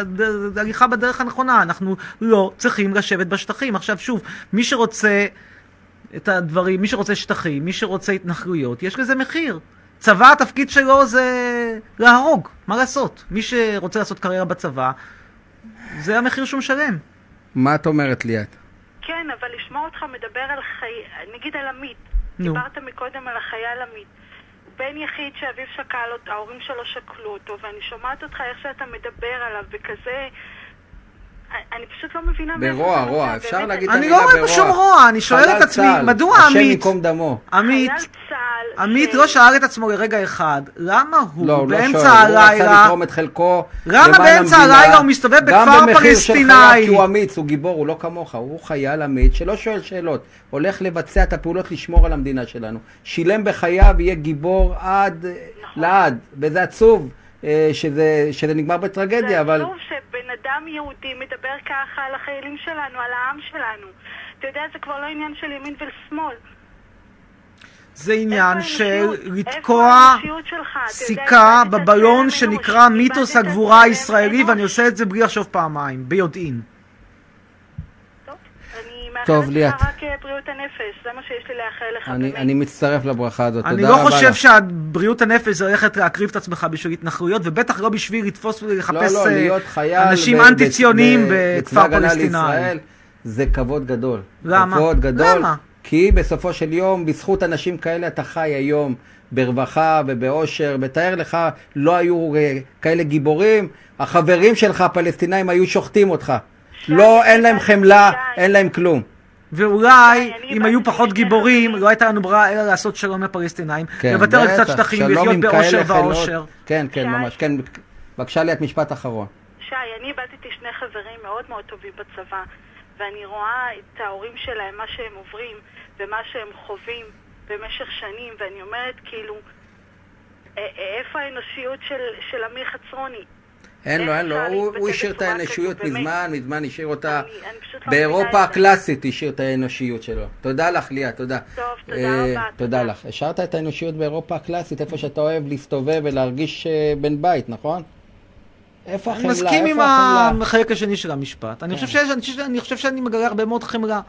הליכה בדרך הנכונה. אנחנו לא צריכים לשבת בשטחים. עכשיו שוב, מי שרוצה את הדברים, מי שרוצה שטחים, מי שרוצה התנחלויות, יש לזה מחיר. צבא, התפקיד שלו זה להרוג, מה לעשות? מי שרוצה לעשות קריירה בצבא, זה המחיר שהוא משלם. מה את אומרת ליאת? כן, אבל לשמוע אותך מדבר על חי... נגיד על עמית. נו. דיברת מקודם על החייל עמית. בן יחיד שאביו שקל אותו, ההורים שלו שקלו אותו, ואני שומעת אותך איך שאתה מדבר עליו בכזה... אני פשוט לא מבינה ברוע, רוע, אפשר להגיד את אני המילה לא ברוע. רואה פה שום רוע, אני שואל את עצמי, צה"ל, מדוע השם עמית, ייקום דמו. עמית, חייל צה"ל, עמית ש- לא שאל את עצמו לרגע אחד, למה הוא לא, הוא לא באמצע שואל, הוא רצה הלילה, לתרום את חלקו למה באמצע הלילה הוא מסתובב גם בכפר במחיר של פלסטיני? חייו, כי הוא אמיץ, הוא גיבור, הוא לא כמוך, הוא חייל אמיץ שלא שואל שאלות, הולך לבצע את הפעולות לשמור על המדינה שלנו. שילם בחייו, יהיה גיבור עד, נכון. לעד, וזה עצוב אה, שזה, שזה נגמר בטרגדיה, זה אבל... עצוב שבן אדם יהודי מדבר ככה על החיילים שלנו, על העם שלנו. אתה יודע, זה כבר לא עניין של ימין ושמאל. זה עניין של לתקוע סיכה צלם שנקרא. מיתוס הגבורה הישראלי. ואני עושה את זה בלי לחשוב פעמיים, ביודעין. טוב, אני ליאת. לך רק אה, בריאות הנפש, זה מה שיש לי לאחל לך, אני, באמת. אני מצטרף לברכה הזאת, אני תודה לא רבה חושב לך. שבריאות הנפש זה ללכת להקריב את עצמך בשביל התנחלויות, ובטח לא בשביל לתפוס ולחפש לא, לא, אה, להיות חייל אנשים ב- אנטי ציוניים ב- בכפר. לישראל, זה כבוד גדול. למה? כבוד גדול. למה? כי בסופו של יום, בזכות אנשים כאלה אתה חי היום ברווחה ובאושר, ותאר לך, לא היו אה, כאלה גיבורים, החברים שלך הפלסטינאים היו שוחטים אותך. לא, אין להם חמלה, אין להם כלום. ואולי, אם היו פחות שני גיבורים. לא הייתה לנו ברירה אלא לעשות שלום עם הפלסטינאים, כן, לוותר על קצת שטחים עם באושר. ואושר. כן, כן. ממש, כן. בבקשה ליאת, משפט אחרון. שי, אני איבדתי שני חברים מאוד מאוד טובים בצבא, ואני רואה את ההורים שלהם, מה שהם עוברים ומה שהם חווים במשך שנים, ואני אומרת, כאילו, איפה האנושיות של, של אמיר חצרוני? אין לו, אין לו, הוא, השאיר את האנושיות? מזמן, מזמן השאיר אותה. אני- אני לא באירופה. הקלאסית השאיר את האנושיות שלו. תודה לך, ליה, תודה. טוב, תודה אה, רבה, תודה. לך. השארת את האנושיות באירופה הקלאסית, איפה שאתה אוהב להסתובב ולהרגיש אה, בן בית, נכון? איפה אני החמלה? מסכים עם? החלק השני של המשפט. אני כן. חושב שיש- אני חושב- אני חושב שאני מגלה הרבה מאוד חמלה.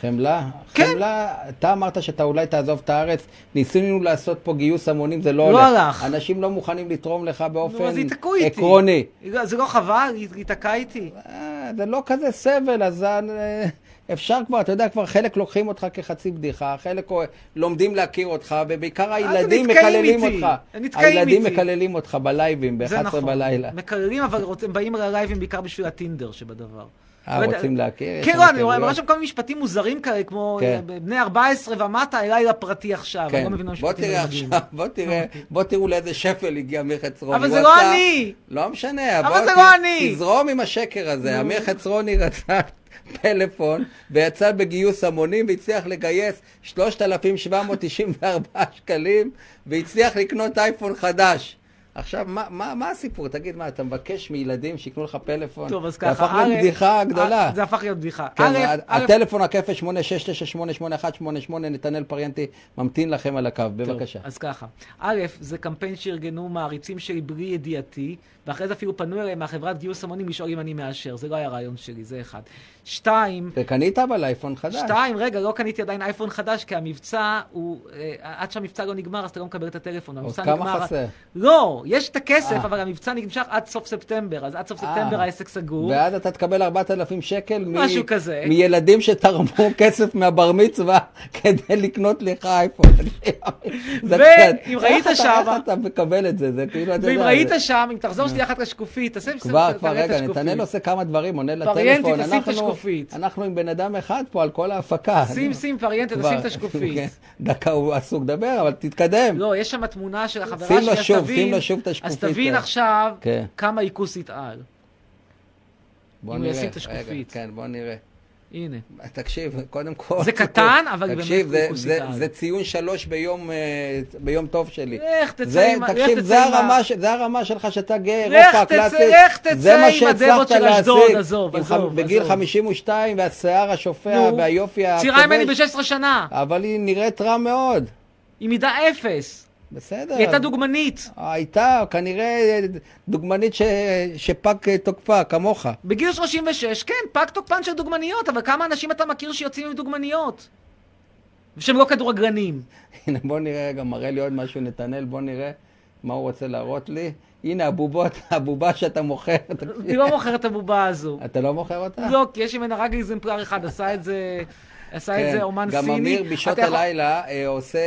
חמלה? כן. חמלה, אתה אמרת שאתה אולי תעזוב את הארץ, ניסינו לעשות פה גיוס המונים, זה לא לא הולך. הלך. אנשים לא מוכנים לתרום לך נו, באופן אז ייתקעו איתי. עקרוני. זה לא חבל? להיתקע איתי? אה, זה לא כזה סבל, אז אה, אפשר כבר, אתה יודע, כבר חלק לוקחים אותך כחצי בדיחה, חלק אה, לומדים להכיר אותך, ובעיקר הילדים נתקעים מקללים איתי. אותך. נתקעים הילדים איתי. מקללים אותך בלייבים, זה ב-11 נכון. בלילה. מקללים, אבל רוצים- באים ללייבים בעיקר בשביל הטינדר שבדבר. אה, לא רוצים להכיר? כן, לא, אני רואה שם כל מיני משפטים מוזרים כאלה, כמו כן. אה, בני 14 ומטה, אליי לפרטי עכשיו. אני כן, לא מבין מה בוא תראה. עכשיו, בוא תראה, בוא תראו לאיזה שפל הגיע אמיר חצרוני. אבל זה לא אני! לא משנה, אבל זה לא אני! תזרום עם השקר הזה. אמיר חצרוני רצה פלאפון, ויצא בגיוס המונים, והצליח לגייס 3,794 שקלים, והצליח לקנות אייפון חדש. עכשיו, מה, מה, מה הסיפור? תגיד, מה, אתה מבקש מילדים שיקנו לך פלאפון? טוב, אז זה ככה. הפך להיות א', בדיחה אה, גדולה. זה הפך להיות בדיחה. כן, א', ה- א', הטלפון הכיפה 86988188, נתנאל פריאנטי ממתין לכם על הקו, טוב, בבקשה. אז ככה. א', זה קמפיין שארגנו מעריצים שלי בלי ידיעתי, ואחרי זה אפילו פנו אליי מהחברת גיוס המונים לשאול אם אני מאשר. זה לא היה רעיון שלי, זה אחד. שתיים, וקנית אבל אייפון חדש. שתיים, רגע, לא קניתי עדיין אייפון חדש, כי המבצע הוא... אה, עד שהמבצע לא נגמר, אז אתה לא מקבל את הטלפון. עוד המבצע כמה נגמר- חסר? לא, יש את הכסף, אה. אבל המבצע נמשך עד סוף ספטמבר, אז עד סוף אה. ספטמבר העסק סגור. ואז אתה תקבל 4,000 שקל מ- משהו כזה. מילדים שתרמו כסף מהבר מצווה כדי לקנות לך אייפון. ואם ראית שמה- איך אתה מקבל את זה? זה כאילו, ואם ראית שם, אם תחזור שנייה אחת לשקופית, תעשה... כבר, כבר, רגע. נתנאל עושה כמה דברים, עונה לטלפון. את אנחנו- השקופית. אנחנו עם בן אדם אחד פה על כל ההפקה. שים, שים פריאנטה, תשים את השקופית. כן, דקה, הוא עסוק לדבר, אבל תתקדם. לא, יש שם תמונה של החברה שלי, אז תבין- שים לו שוב את אז השקופית, תבין כן. עכשיו כן. כמה עיכוס יתעל. בוא אם הוא נראה. ישים את השקופית. כן, בוא נראה. הנה. תקשיב, קודם כל... זה קטן, אבל באמת תקשיב, זה- ציון שלוש ביום, אה, ביום טוב שלי. לך תצא זה- עם תקשיב, זה הרמה ש- זה הרמה שלך שאתה גאה, אירופה הקלאסית. לך תצא זה מה עם הדבות של אשדוד. עזוב, עזוב, בגיל עזוב. 52 והשיער השופע והיופי הכובש. צעירה ממני ב-16 שנה, אבל היא נראית רע מאוד. היא מידה אפס. בסדר. היא הייתה דוגמנית. הייתה, כנראה דוגמנית ש- שפג תוקפה, כמוך. בגיל 36, כן, פג תוקפן של דוגמניות, אבל כמה אנשים אתה מכיר שיוצאים עם דוגמניות? ושהם לא כדורגלנים. הנה, בוא נראה רגע, מראה לי עוד משהו, נתנאל, בוא נראה מה הוא רוצה להראות לי. הנה, הבובות, הבובה שאתה מוכר. היא לא מוכרת את הבובה הזו. אתה לא מוכר אותה? לא, כי יש ממנה רק אקזמפלר אחד, עשה את זה עשה את זה אומן כן. גם סיני. אמיר בשעות אתה יכול- הלילה אה, עושה,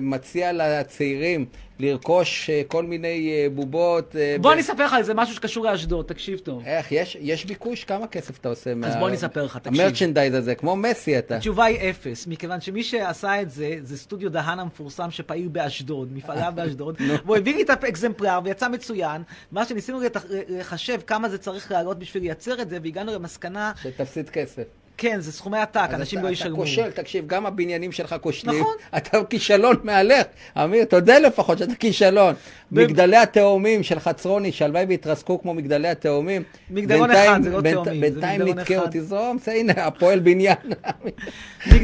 מציע לצעירים לרכוש אה, כל מיני אה, בובות. בוא ב- אני אספר לך על זה משהו שקשור לאשדוד, תקשיב טוב. איך, יש, יש ביקוש? כמה כסף אתה עושה? מה... בוא אני אספר לך, תקשיב. המרצ'נדייז הזה, כמו מסי אתה. התשובה היא אפס, מכיוון שמי שעשה את זה, זה סטודיו דהן המפורסם שפעיל באשדוד, מפעליו באשדוד, והוא הביא לי את האקזמפלר ויצא מצוין. מה שניסינו לחשב כמה זה צריך לעלות בשביל לייצר את זה, והגענו למסקנה, שתפסיד כסף. כן, זה סכומי עתק, אנשים אתה- לא ישלמו. אתה כושל, תקשיב, גם הבניינים שלך כושלים. נכון. אתה כישלון מהלך. אמיר, תודה לפחות שאתה כישלון. מגדלי התאומים של חצרוני, שהלוואי והתרסקו כמו מגדלי התאומים. בינתיים- אחד, זה לא תאומים, בינתיים נתקעו, אחד. תזרום, זה הנה, הפועל בניין.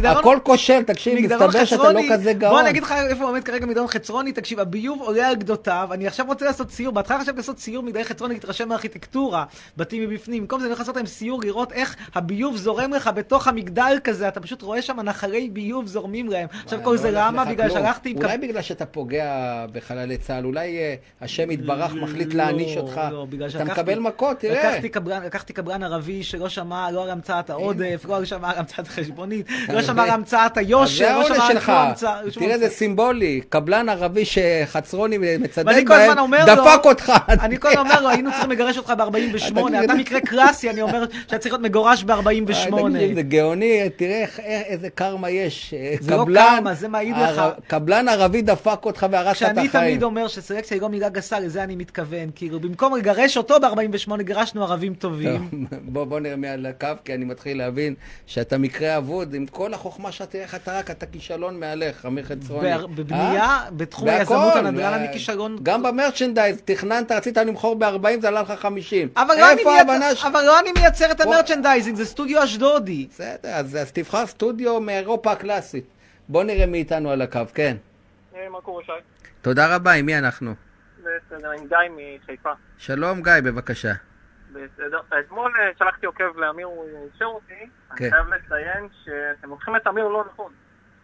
הכל כושל, תקשיב, מסתבר שאתה לא כזה גאון. בוא אני אגיד לך איפה עומד כרגע מגדלון חצרוני, תקשיב, הביוב עולה על גדותיו, אני עכשיו רוצה לעשות סיור, בהתחלה חשבתי לעשות סיור מגדלי חצרוני, להתרשם מהארכיטקטורה, בתים מבפנים, במקום זה אני הולך לעשות להם סיור, לראות איך הביוב זורם לך בתוך המגדל כזה, אתה פשוט רואה שם נחלי ביוב זורמים להם. עכשיו כל לא זה הולך למה? בגלל. שהלכתי. אולי בגלל שאתה פוגע בחללי צה"ל, אולי השם יתברך מחליט להעניש לא, אותך. לא, בגלל אתה מקבל מכות, תראה. לקחתי קבלן ערבי שלא שמע לא על המצאת העודף, לא שמע על המצאת החשבונית, לא שמע על המצאת היושר, לא שמע על. שום המצאה. שום תראה, זה. סימבולי. קבלן ערבי שחצרוני מצדד בהם, דפק אותך. אני כל הזמן אומר לו, היינו צריכים לגרש אותך ב-48, אתה- מקרה קלאסי, אני אומר שאתה צריך להיות מגורש ב-48. תקשיב, זה גאוני, תראה איזה קרמה יש. זה לא קרמה, זה מעיד לך. קבלן ערבי דפק אותך והרס לך את כשאני החיים. תמיד אומר שסלקציה היא לא מילה גסה, לזה אני מתכוון. כאילו, במקום לגרש אותו ב-48, גירשנו ערבים טובים. טוב, בוא, בוא נראה מי על הקו, כי אני מתחיל להבין שאתה מקרה אבוד, עם כל החוכמה שאתה תראה איך אתה רק, אתה כישלון מהלך, אמיר חצרוני. בר- בבנייה, אה? בתחום היזמות הנדל"ן אני כישלון. גם במרצ'נדייז, תכננת, רצית למכור ב-40, זה עלה לך 50. אבל לא אני מייצר-. אבל לא אני מייצר את ה merchandising, זה סטודיו אשדודי. בסדר, אז, תבחר סטודיו מאירופה הקלאסית. בוא נראה מי איתנו על הקו, כן. אה, מה קורה שי? תודה רבה, עם מי אנחנו? בסדר, עם גיא מחיפה. שלום גיא, בבקשה. בסדר. אתמול אה, שלחתי עוקב לאמיר, הוא אישר אותי. כן. אני חייב לציין שאתם לוקחים את אמיר לא נכון.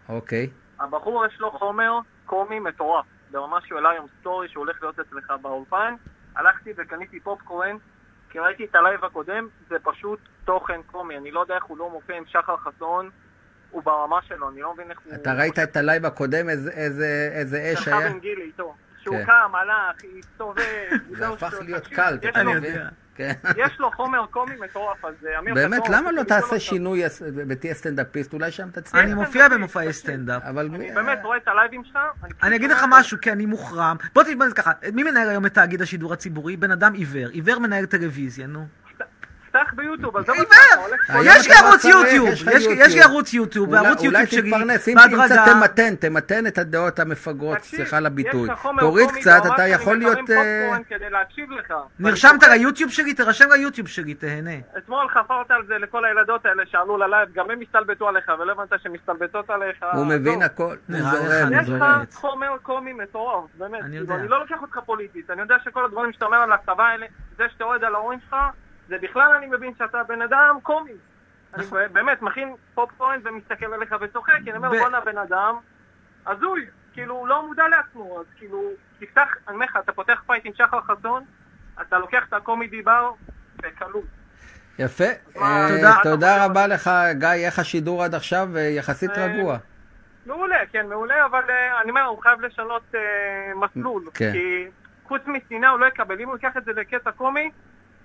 אוקיי. הבחור יש לו חומר קומי מטורף. ברמה שהוא העלה היום story שהוא הולך להיות אצלך באולפן. הלכתי וקניתי פופקורן, כי ראיתי את ה live הקודם, זה פשוט תוכן קומי. אני לא יודע איך הוא לא מופיע עם שחר חסון, הוא ברמה שלו, אני לא מבין איך הוא... אתה ראית את ה live הקודם, איזה- איזה איזה אש שלך היה? בן גילי איתו. שהוא כן. קם, הלך, הסתובב, זה זהו, הפך שהוא- להיות קל, יש אתה מבין? כן. יש לו חומר קומי מטורף, אז אמיר באמת, למה לא תעשה. שינוי ותהיה סטנדאפיסט? אולי שם תצליח. אני מופיע במופעי סטנדאפ. אבל אני באמת רואה את הלייבים שלך, אני אגיד לך משהו, כי אני מוחרם. בוא זה ככה, מי מנהל היום את תאגיד השידור הציבורי? בן אדם עיוור. עיוור מנהל טלוויזיה, נו. פתח ביוטוב, עזוב אותך! אתה הולך יש לי לא ערוץ יוטיוב, יש לי- ערוץ יוטיוב, אולי- אולי יוטיוב שלי, תתפרנס, אם תמצא, בהדרגה, תמתן, תמתן את הדעות המפגרות, סליחה על הביטוי. תוריד קצת, אתה יכול להיות... אה. נרשמת ליוטיוב שלי? תירשם ליוטיוב שלי, תהנה. אתמול חפרת על זה לכל הילדות האלה שעלו ללייב, גם הם הסתלבטו עליך, ולא הבנת שהן מסתלבטות עליך. הוא מבין. הכל, הוא נראה לך, זורם. אני יש לך. חומר קומי מטורף, באמת. אני כאילו, יודע. אני לא לוקח אותך פוליטית, אני יודע שכל הדברים שאתה אומר על הצבא האלה, זה שאתה אוהד על ההורים שלך, זה בכלל אני מבין שאתה בן אדם קומי. אני באמת מכין פופקורן ומסתכל עליך וצוחק, כי אני אומר, בואנה בן אדם הזוי, כאילו, הוא לא מודע לעצמו, אז כאילו, תפתח, אני אומר לך, אתה פותח פייט עם שחר חסון, אתה לוקח את ה Comedy Bar בקלות. יפה. אה, תודה. רבה לך, גיא. איך השידור עד עכשיו? אה, יחסית אה, רגוע. מעולה, כן, מעולה, אבל אני אומר, הוא חייב לשנות מסלול. כן. כי חוץ משנאה הוא לא יקבל. אם הוא ייקח את זה לקטע קומי,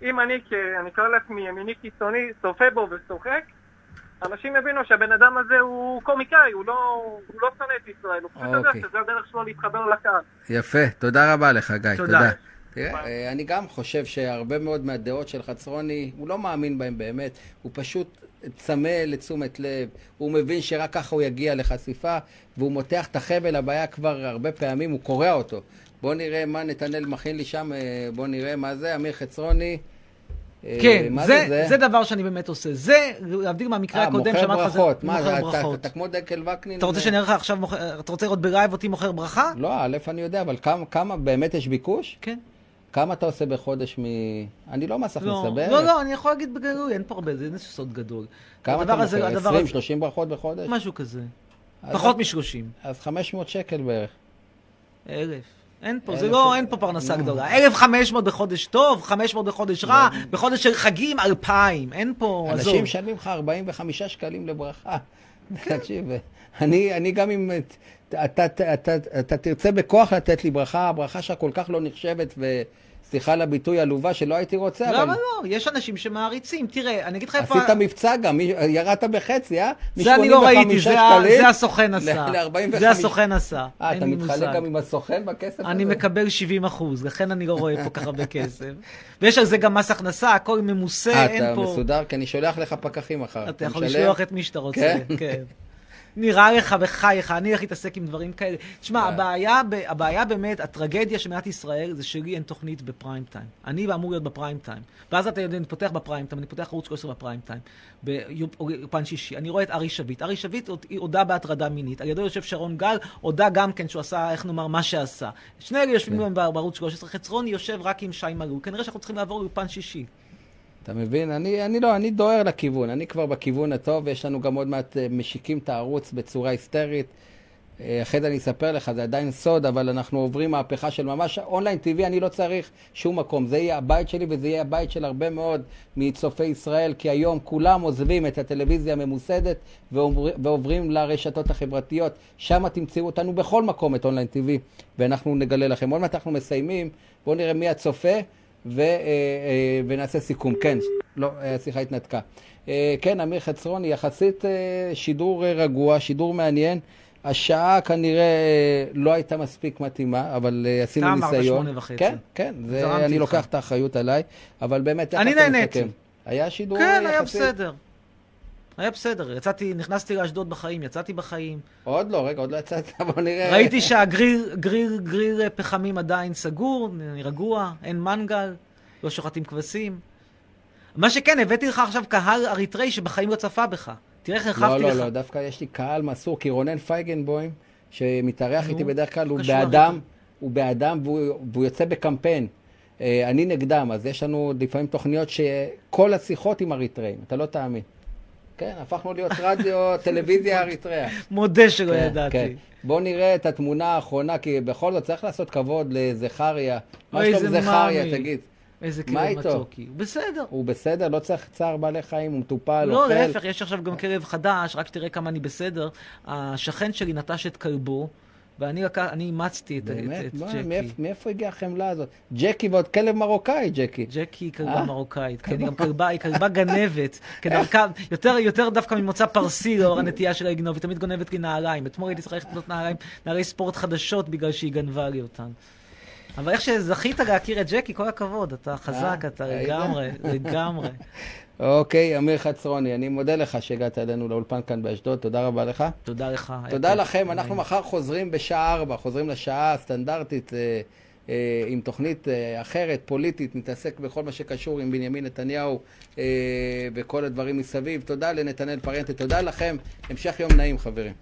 אם אני, אני קורא לעצמי ימיני קיצוני, צופה בו ושוחק, אנשים יבינו שהבן אדם הזה הוא קומיקאי, הוא לא, הוא לא שונא את ישראל, הוא פשוט יודע אוקיי. שזה הדרך שלו להתחבר לקהל. יפה, תודה רבה לך, גיא. תודה. תודה. תראה, אה, אני גם חושב שהרבה מאוד מהדעות של חצרוני, הוא לא מאמין בהן באמת, הוא פשוט צמא לתשומת לב, הוא מבין שרק ככה הוא יגיע לחשיפה, והוא מותח את החבל, הבעיה כבר הרבה פעמים, הוא קורע אותו. בואו נראה מה נתנאל מכין לי שם, אה, בואו נראה מה זה, אמיר חצרוני. אה, כן, מה זה, זה דבר שאני באמת עושה. זה, להבדיל מהמקרה אה, הקודם, מוכר שאמרתי לך, זה ברכות. מה, מוכר אתה- ברכות. אתה כמו דקל וקנין? אתה רוצה שאני אראה לך עכשיו, מוכר- אתה רוצה לראות בלייב אותי מוכר ברכה? לא, א', אני יודע, אבל כמה, כמה באמת יש ביקוש? כן. כמה אתה עושה בחודש מ... אני לא מס הכנסה, בערך. לא, לא, אני יכול להגיד בגלוי, אין פה הרבה, זה איזה סוד גדול. כמה אתה מוכר? הדבר 20, הזה- 30 ברכות בחודש? משהו כזה. פחות מ-30. אז 500 שקל בערך. אלף. אין פה, זה לא, אין פה פרנסה. גדולה. 1,500 בחודש טוב, 500 בחודש רע, בחודש של חגים, 2,000. אין פה, עזוב. אנשים משלמים לך 45 שקלים לברכה. תקשיב, אני, אני גם אם אתה, תרצה בכוח לתת לי ברכה, הברכה שלך כל כך לא נחשבת, וסליחה על הביטוי עלובה שלא הייתי רוצה, אבל... למה לא? יש אנשים שמעריצים. תראה, אני אגיד לך איפה... עשית מבצע גם, ירדת בחצי, אה? זה אני לא ראיתי, 85 זה הסוכן עשה. ל-45. זה הסוכן עשה. אה, אתה מתחלק. גם עם הסוכן בכסף הזה? אני מקבל 70 אחוז, לכן אני לא רואה פה כך הרבה כסף. ויש על זה גם מס הכנסה, הכל ממוסה, אה, אין אתה פה... מסודר? כי אני שולח לך פקחים מחר. אתה יכול? לשלוח את מי שאתה רוצה, כן? כן. נראה לך בחייך, אני הולך להתעסק עם דברים כאלה. תשמע, אה. הבעיה, ב- הבעיה באמת, הטרגדיה של מדינת ישראל זה שלי אין תוכנית בפריים טיים. אני אמור להיות בפריים טיים. ואז אתה יודע, אני פותח בפריים טיים, אני פותח ערוץ 13 בפריים טיים, באולפן שישי. אני רואה את ארי שביט. ארי שביט הוד- הודה בהטרדה מינית. על ידו יושב שרון גל, הודה גם כן שהוא עשה, איך נאמר, מה שעשה. שני אלה יושבים כן. בערוץ 13, חצרוני יושב רק עם שי מלול. כנראה שאנחנו צריכים לעבור לאולפן שישי. אתה מבין? אני, אני לא, אני דוהר לכיוון, אני כבר בכיוון הטוב, ויש לנו גם עוד מעט אה, משיקים את הערוץ בצורה היסטרית. אה, אחרי זה אני אספר לך, זה עדיין סוד, אבל אנחנו עוברים מהפכה של ממש אונליין טבעי, אני לא צריך שום מקום. זה יהיה הבית שלי וזה יהיה הבית של הרבה מאוד מצופי ישראל, כי היום כולם עוזבים את הטלוויזיה הממוסדת ועובר, ועוברים לרשתות החברתיות. שם תמצאו אותנו בכל מקום, את אונליין טבעי, ואנחנו נגלה לכם. עוד מעט אנחנו מסיימים, בואו נראה מי הצופה. ו, אה, אה, ונעשה סיכום. כן, לא, השיחה התנתקה. אה, כן, אמיר חצרוני, יחסית שידור רגוע, שידור מעניין. השעה כנראה אה, לא הייתה מספיק מתאימה, אבל עשינו אתה אמרת ניסיון. שמונה וחצי. כן, כן, זה, אני. לוקח את האחריות עליי, אבל באמת, אני נהניתי. היה שידור כן, אה, היה יחסית? בסדר. היה בסדר. יצאתי, נכנסתי לאשדוד בחיים, יצאתי בחיים. עוד לא, רגע, עוד לא יצאת, בוא נראה. ראיתי שהגריר גריר, גריר פחמים עדיין סגור, אני רגוע, אין מנגל, לא שוחטים כבשים. מה שכן, הבאתי לך עכשיו קהל אריתראי שבחיים לא צפה בך. תראה איך לא, הרחבתי לא, לך. לא, דווקא יש לי קהל מסור, כי רונן פייגנבוים, שמתארח איתי בדרך כלל, הוא באדם. הוא באדם והוא, והוא יוצא בקמפיין. אה, אני נגדם, אז יש לנו לפעמים תוכניות שכל השיחות עם אריתראים, אתה לא תאמין. כן, הפכנו להיות רדיו, טלוויזיה אריתריאה. מודה שלא כן, ידעתי. כן. בואו נראה את התמונה האחרונה, כי בכל זאת צריך לעשות כבוד לזכריה. מה שלום זכריה. תגיד? איזה מה כלב איתו? מתוקי. הוא בסדר. הוא בסדר? לא צריך צער בעלי חיים, הוא מטופל, לא, אוכל. להפך, יש עכשיו גם כלב חדש, רק שתראה כמה אני בסדר. השכן שלי נטש את כלבו, ואני לקח- אני אימצתי את את- באמת? את מה, ג'קי. מאיפה- מאיפה הגיעה החמלה הזאת? ג'קי ועוד כלב מרוקאי, ג'קי. ג'קי היא כלבה אה? מרוקאית, כן, היא גם כלבה, היא כלבה גנבת, כדרכה, יותר, יותר דווקא ממוצא פרסי לאור הנטייה שלה לגנוב, היא תמיד גונבת לי נעליים. אתמול הייתי צריך ללכת לקנות נעליים, נעלי ספורט חדשות בגלל שהיא גנבה לי אותן. אבל איך שזכית להכיר את ג'קי, כל הכבוד, אתה חזק, אה, אתה? לגמרי, לגמרי. אוקיי, אמיר חצרוני, אני מודה לך שהגעת אלינו לאולפן כאן באשדוד, תודה רבה לך. תודה לך. תודה. לכם, אנחנו מחר חוזרים בשעה 4, חוזרים לשעה הסטנדרטית אה, אה, עם תוכנית אה, אחרת, פוליטית, נתעסק בכל מה שקשור עם בנימין נתניהו אה, וכל הדברים מסביב. תודה לנתנאל פרנטה, תודה לכם, המשך יום נעים חברים.